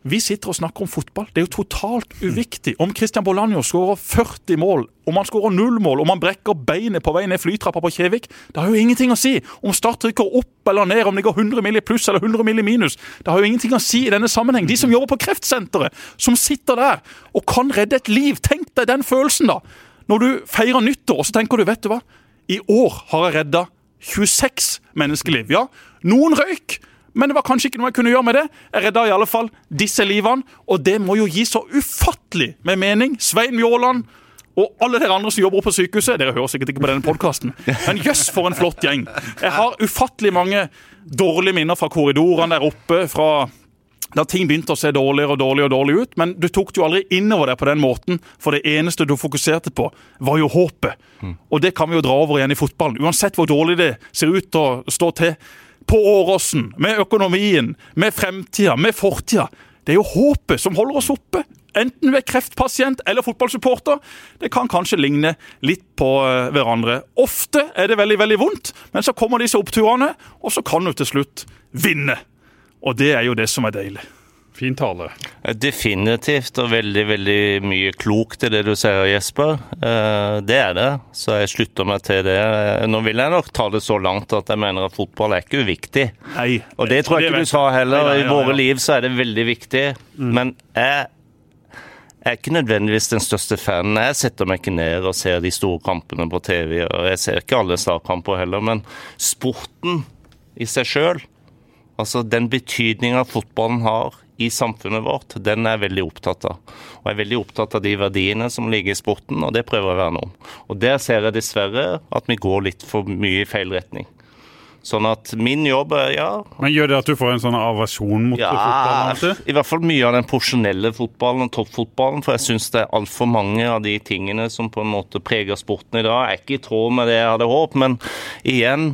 Vi sitter og snakker om fotball. Det er jo totalt uviktig om Christian Bolanjo skårer 40 mål, om han skårer null mål, om han brekker beinet på vei ned flytrappa på Kjevik. Det har jo ingenting å si om Start rykker opp eller ned, om det går 100 mill. pluss eller 100 mill. minus. Det har jo ingenting å si i denne sammenheng. De som jobber på Kreftsenteret, som sitter der og kan redde et liv. Tenk deg den følelsen, da. Når du feirer nyttår, så tenker du, vet du hva, i år har jeg redda 26 menneskeliv. Ja, noen røyk. Men det var kanskje ikke noe jeg kunne gjøre med det. Jeg redda i alle fall disse livene, og det må jo gi så ufattelig med mening. Svein Mjåland og alle dere andre som jobber på sykehuset. Dere hører sikkert ikke på denne podkasten, men jøss, for en flott gjeng. Jeg har ufattelig mange dårlige minner fra korridorene der oppe, fra da ting begynte å se dårligere og dårligere og dårlig ut, men du tok det jo aldri innover deg på den måten, for det eneste du fokuserte på, var jo håpet. Mm. Og det kan vi jo dra over igjen i fotballen. Uansett hvor dårlig det ser ut å stå til på Åråsen, med økonomien, med fremtida, med fortida. Det er jo håpet som holder oss oppe. Enten ved kreftpasient eller fotballsupporter. Det kan kanskje ligne litt på eh, hverandre. Ofte er det veldig veldig vondt, men så kommer disse oppturene, og så kan du til slutt vinne. Og det er jo det som er deilig. Fin tale. Definitivt, og veldig veldig mye klokt i det du sier, Jesper. Eh, det er det, så jeg slutter meg til det. Nå vil jeg nok ta det så langt at jeg mener at fotball er ikke uviktig. Nei. Og det tror jeg ikke du sa heller. I våre liv så er det veldig viktig. Mm. Men jeg jeg er ikke nødvendigvis den største fanen. Jeg setter meg ikke ned og ser de store kampene på TV. og Jeg ser ikke alle startkamper heller, men sporten i seg sjøl Altså Den betydninga fotballen har i samfunnet vårt, den er jeg veldig opptatt av. Og jeg er veldig opptatt av de verdiene som ligger i sporten, og det prøver jeg å verne om. Og der ser jeg dessverre at vi går litt for mye i feil retning. Sånn at min jobb er ja Men Gjør det at du får en sånn aversjon mot ja, fotballen? I hvert fall mye av den porsjonelle fotballen og toppfotballen. For jeg syns det er altfor mange av de tingene som på en måte preger sporten i dag, Jeg er ikke i tråd med det jeg hadde håpet. Men igjen,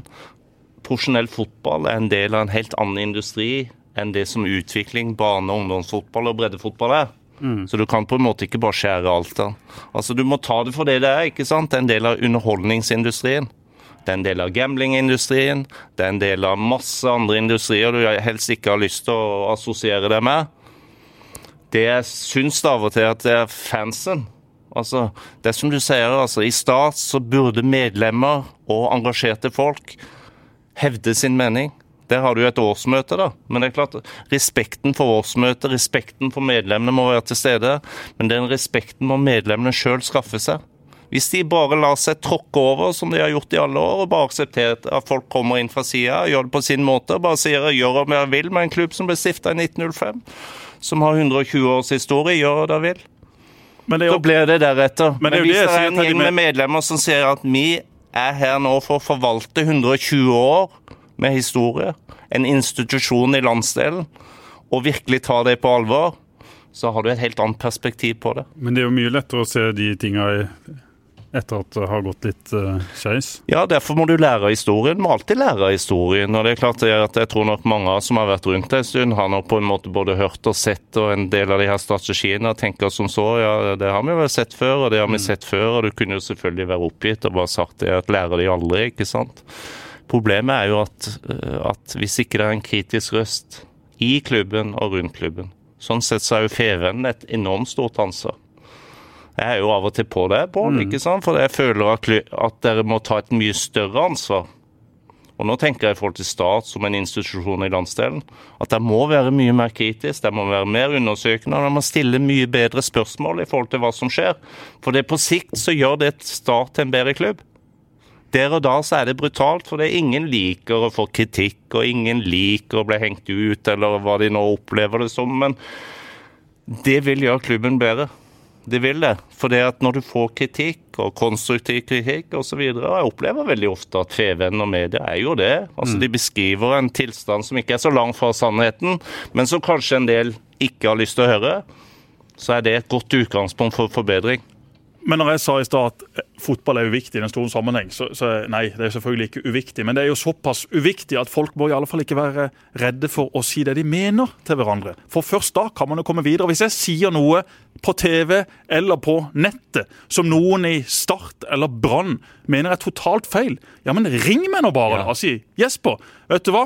porsjonell fotball er en del av en helt annen industri enn det som utvikling, barne- og ungdomsfotball og breddefotball er. Mm. Så du kan på en måte ikke bare skjære alt av. Altså, du må ta det for det det er. ikke sant? Det er en del av underholdningsindustrien. Det er en del av gamblingindustrien. Det er en del av masse andre industrier du helst ikke har lyst til å assosiere deg med. Det jeg syns av og til at det er fansen. Altså, det er som du sier, altså, I Stat så burde medlemmer og engasjerte folk hevde sin mening. Der har du jo et årsmøte, da. Men det er klart, respekten for årsmøtet, respekten for medlemmene må være til stede. Men den respekten må medlemmene sjøl skaffe seg. Hvis de bare lar seg tråkke over, som de har gjort i alle år, og bare aksepterer at folk kommer inn fra sida, gjør det på sin måte, og bare sier gjør om jeg vil med en klubb som ble stifta i 1905, som har 120 års historie, gjør hva jeg vil. Men det er Så blir det deretter. Men det er jo hvis det det er en gjeng med medlemmer som sier at vi er her nå for å forvalte 120 år med historie, en institusjon i landsdelen, og virkelig ta det på alvor, så har du et helt annet perspektiv på det. Men det er jo mye lettere å se de tinga etter at det har gått litt uh, skeis. Ja, derfor må du lære historien. Du må alltid lære historien. Og det er klart at jeg tror nok mange av oss som har vært rundt en stund, har nok på en måte både hørt og sett, og en del av de her strategiene og tenker som så, ja, det har vi vel sett før, og det har vi sett før, og du kunne jo selvfølgelig være oppgitt og bare sagt det at lærer de aldri, ikke sant. Problemet er jo at, eh, at det er en kritisk røst i klubben og rundt klubben, sånn sett så er jo Feven et enormt stort ansvar. Jeg er jo av og til på det, ikke sant? for jeg føler at, at dere må ta et mye større ansvar. Og nå tenker jeg i forhold til stat som en institusjon i landsdelen, at det må være mye mer kritisk, det må være mer undersøkende, og det må stille mye bedre spørsmål i forhold til hva som skjer. For det på sikt så gjør det Start til en bedre klubb. Der og da så er det brutalt, for det er ingen liker å få kritikk, og ingen liker å bli hengt ut, eller hva de nå opplever det som. Men det vil gjøre klubben bedre. Det vil det. For det at når du får kritikk, og konstruktiv kritikk osv. Og, og jeg opplever veldig ofte at Fevennen og media er jo det. Altså De beskriver en tilstand som ikke er så langt fra sannheten, men som kanskje en del ikke har lyst til å høre. Så er det et godt utgangspunkt for forbedring. Men når jeg sa i stad at eh, fotball er uviktig i den store sammenheng, så, så nei, det er selvfølgelig ikke uviktig. Men det er jo såpass uviktig at folk må i alle fall ikke være redde for å si det de mener til hverandre. For først da kan man jo komme videre. Hvis jeg sier noe på TV eller på nettet som noen i Start eller Brann mener er totalt feil, ja, men ring meg nå bare da, og si Jesper, vet du hva?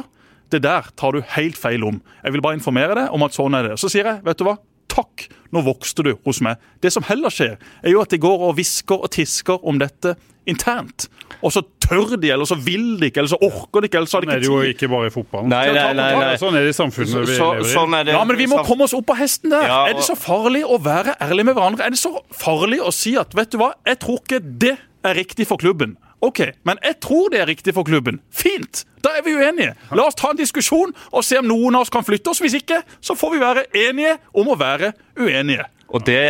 Det der tar du helt feil om. Jeg vil bare informere deg om at sånn er det. Så sier jeg, vet du hva? Takk, nå vokste du hos meg. Det som heller skjer, er jo at de går og hvisker og tisker om dette internt. Og så tør de, eller så vil de ikke, eller så orker de ikke, eller så har Sånn er det jo ikke bare i fotballen. Nei, nei, nei, nei. Sånn er det i samfunnet vi Så, lever i. sånn er det. Ja, men vi må komme oss opp på hesten der. Ja, Er det så farlig å være ærlig med hverandre? Er det så farlig å si at vet du hva, jeg tror ikke det er riktig for klubben? OK, men jeg tror det er riktig for klubben. Fint! Da er vi uenige. La oss ta en diskusjon og se om noen av oss kan flytte oss. Hvis ikke, så får vi være enige om å være uenige. Og det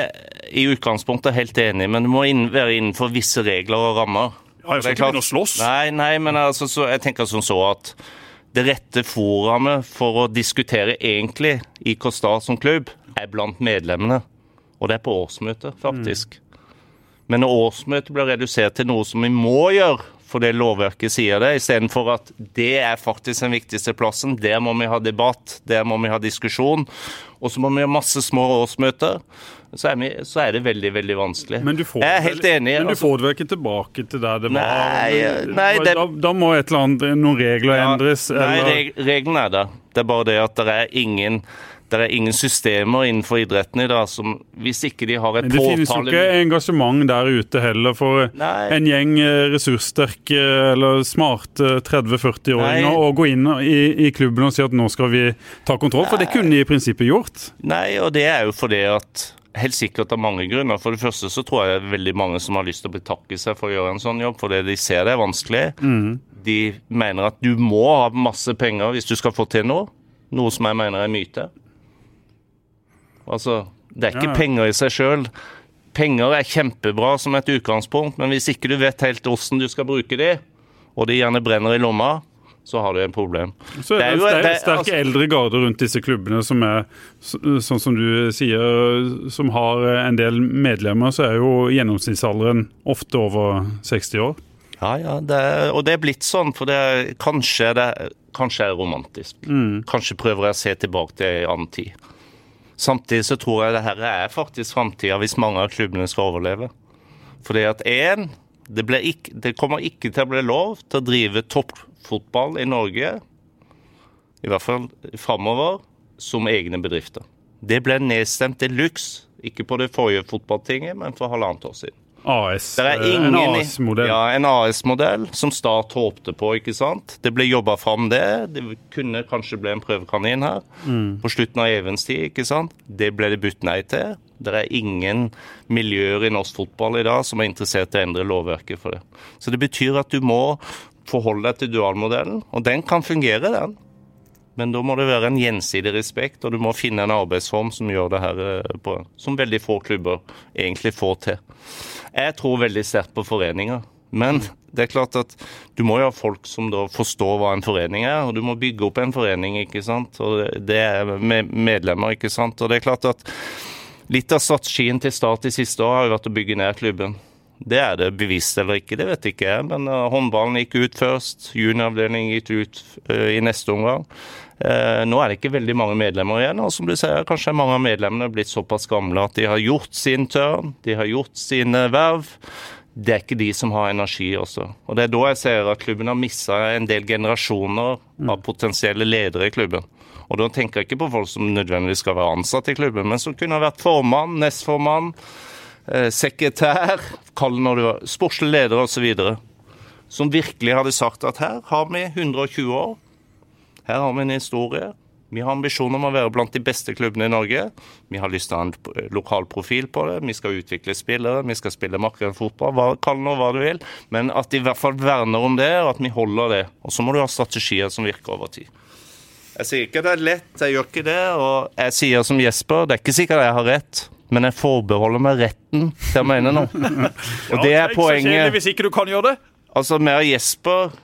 i utgangspunktet er helt enig, men det må være innenfor visse regler og rammer. Ja, jeg skal ikke begynne å slåss. Nei, nei, men altså, så, jeg tenker som så at det rette forumet for å diskutere egentlig IK Start som klubb, er blant medlemmene. Og det er på årsmøtet, faktisk. Men når årsmøtet blir redusert til noe som vi må gjøre fordi lovverket sier det, istedenfor at det er faktisk den viktigste plassen, der må vi ha debatt, der må vi ha diskusjon, og så må vi ha masse små årsmøter, så er, vi, så er det veldig, veldig vanskelig. Men du får, jeg er det helt enig. Men du altså- får det vel ikke tilbake til der det var? Nei, nei, det- da, da må et eller annet, noen regler Ja, endres? Nei, reg reglene er der. Det er bare det at det er ingen det er ingen systemer innenfor idretten i dag som Hvis ikke de har et påtale... det finnes jo ikke engasjement der ute heller for Nei. en gjeng eh, ressurssterke eller smarte 30-40-åringer å gå inn i, i klubben og si at nå skal vi ta kontroll, for det kunne de i prinsippet gjort. Nei, og det er jo fordi at Helt sikkert av mange grunner. For det første så tror jeg det er veldig mange som har lyst til å betakke seg for å gjøre en sånn jobb, fordi de ser det er vanskelig. Mm. De mener at du må ha masse penger hvis du skal få til noe. Noe som jeg mener er myte. Altså, det er ikke Ja, ja. penger i seg sjøl. Penger er kjempebra som et utgangspunkt, men hvis ikke du vet helt hvordan du skal bruke de, og de gjerne brenner i lomma, så har du en problem. Så er Det er jo- sterke, det er- sterke altså- eldre garder rundt disse klubbene som er, så- sånn som du sier, som har en del medlemmer, så er jo gjennomsnittsalderen ofte over 60 år. Ja, ja, det er, og det er blitt sånn, for det er, kanskje, det, kanskje er romantisk. romantisk. Kanskje prøver jeg å se tilbake til en annen tid. Samtidig så tror jeg det her er faktisk framtida hvis mange av klubbene skal overleve. Fordi at én, det, det kommer ikke til å bli lov til å drive toppfotball i Norge, i hvert fall framover, som egne bedrifter. Det ble nedstemt til luxe, ikke på det forrige fotballtinget, men for halvannet år siden. AS. Det er eh, ingen en AS-modell. Ja, en AS-modell som Start håpte på, ikke sant. Det ble jobba fram det. Det kunne kanskje bli en prøvekanin her Mm. på slutten av Evens tid, ikke sant. Det ble det budt nei til. Det er ingen miljøer i norsk fotball i dag som er interessert i å endre lovverket for det. Så det betyr at du må forholde deg til dualmodellen, og den kan fungere, den. Men da må det være en gjensidig respekt, og du må finne en arbeidsform som gjør det her eh, på, som veldig få klubber egentlig får til. Jeg tror veldig sterkt på foreninger. Men det er klart at du må jo ha folk som da forstår hva en forening er, og du må bygge opp en forening, ikke sant. Og det er med medlemmer, ikke sant. Og det er klart at litt av strategien til Start de siste år har jo vært å bygge ned klubben. Det er det bevisst eller ikke, det vet ikke jeg. Men uh, håndballen gikk ut først. Junioravdelingen gikk ut uh, i neste omgang. Uh, nå er det ikke veldig mange medlemmer igjen. Og som du sier, kanskje mange av medlemmene er blitt såpass gamle at de har gjort sin tørn, de har gjort sine verv det er ikke de som har energi også. Og Det er da jeg ser at klubben har mista en del generasjoner av potensielle ledere i klubben. Og Da tenker jeg ikke på folk som nødvendigvis skal være ansatt i klubben, men som kunne ha vært formann, nestformann, eh, sekretær, kall det når du sportslig leder osv. Som virkelig hadde sagt at her har vi 120 år, her har vi en historie, vi har ambisjoner om å være blant de beste klubbene i Norge. Vi har lyst til å ha en lokal profil på det. Vi skal utvikle spillere, vi skal spille makkeren fotball, kall nå hva du vil. Men at de i hvert fall verner om det, og at vi holder det. Og så må du ha strategier som virker over tid. Jeg sier ikke det er lett, jeg gjør ikke det. Og jeg sier som Jesper, det er ikke sikkert jeg har rett. Men jeg forbeholder meg retten til å mene noe. (laughs) Og det er poenget. Hvis ikke du kan gjøre det. Altså, vi og Jesper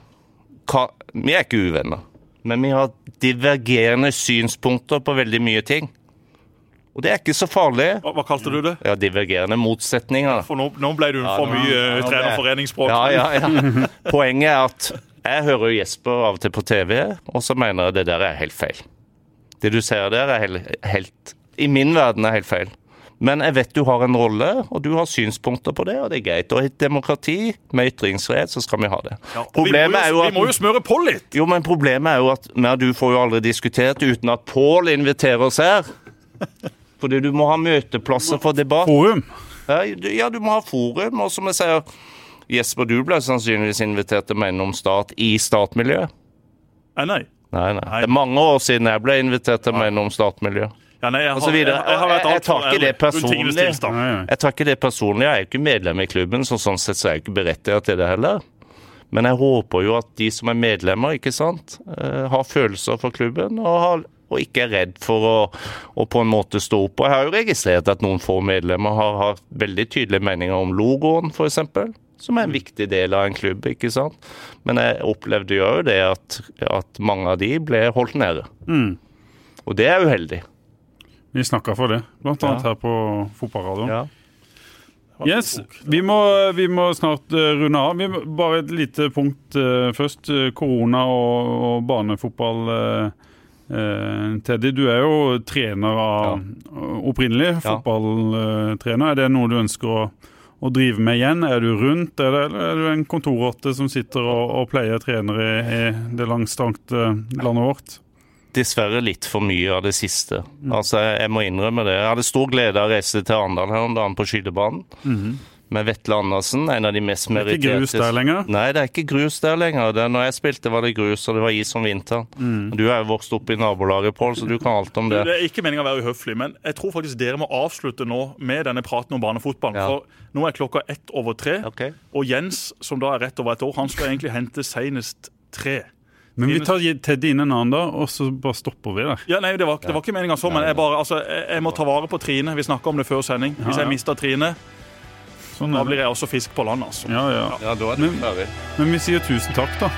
Vi er ikke uvenner men vi har divergerende synspunkter på veldig mye ting. Og det er ikke så farlig. Hva, hva kalte du det? Ja, Divergerende motsetninger. For nå, nå ble du ja, for mye ja, trenerforeningsspråk. Ja, ja, ja. (laughs) Poenget er at jeg hører Jesper av og til på TV, og så mener jeg det der er helt feil. Det du ser der, er helt, helt I min verden er helt feil. Men jeg vet du har en rolle, og du har synspunkter på det, og det er greit. Og i et demokrati med ytringsfrihet, så skal vi ha det. Ja, problemet vi, må jo, at, vi må jo smøre på litt! Jo, men problemet er jo at men du får jo aldri diskutert uten at Pål inviterer oss her. Fordi du må ha møteplasser for debatt. Forum? Ja, ja, du må ha forum. Og som jeg sier, Jesper, du ble sannsynligvis invitert til Menn om stat i statmiljøet. Nei, nei. Nei, nei. Det er mange år siden jeg ble invitert til Menn om statmiljø. Ja, nei, jeg, har, jeg, jeg, har vært jeg, tar ikke det personlig. Jeg tar ikke det personlig. Jeg er jo ikke medlem i klubben, så sånn sett så er jeg ikke berettiget til det heller. Men jeg håper jo at de som er medlemmer, ikke sant, uh, har følelser for klubben og, har, og ikke er redd for å, å, på en måte stå opp. Og Jeg har jo registrert at noen få medlemmer har, har veldig tydelige meninger om logoen, f.eks. Som er en viktig del av en klubb. ikke sant? Men jeg opplevde jo det at, at mange av de ble holdt nede. Mm. Og det er uheldig. Vi snakka for det, blant annet her på fotballradioen. Ja. Yes, vi må, vi må, snart uh, runde av. Vi må, bare et lite punkt uh, først. Korona og, og barnefotball. Uh, Teddy, du er jo trener av ja. opprinnelig. Fotballtrener. Er det noe du ønsker å, å, drive med igjen? Er du rundt, eller er du en kontorrotte som sitter og, og pleier trenere i, i det langstrakte landet vårt? Dessverre litt for mye av det siste. Mm. Altså, Jeg må innrømme det. Jeg hadde stor glede av å reise til Arendal her om dagen på skytebanen. Mm. Med Vetle Andersen, en av de mest meritterte Det er ikke grus der lenger? Nei, det er ikke grus der lenger. Det, når jeg spilte, var det grus, og det var is om vinteren. Mm. Du er jo vokst opp i nabolaget, Pål, så du kan alt om det. Det er ikke meningen å være uhøflig, men jeg tror faktisk dere må avslutte nå med denne praten om barnefotball. Ja. For nå er klokka ett over tre, okay. og Jens, som da er rett over et år, han skal egentlig hente senest tre. Men vi tar Teddy inn en annen, da, og så bare stopper vi der. Ja, nei, Det var, det var ikke meninga sånn, men jeg, bare, altså, jeg, må ta vare på Trine. Vi snakka om det før sending. Hvis jeg mister Trine, sånn da blir jeg også fisk på land. altså. Ja, ja. ja da er det men, men vi sier tusen takk, da.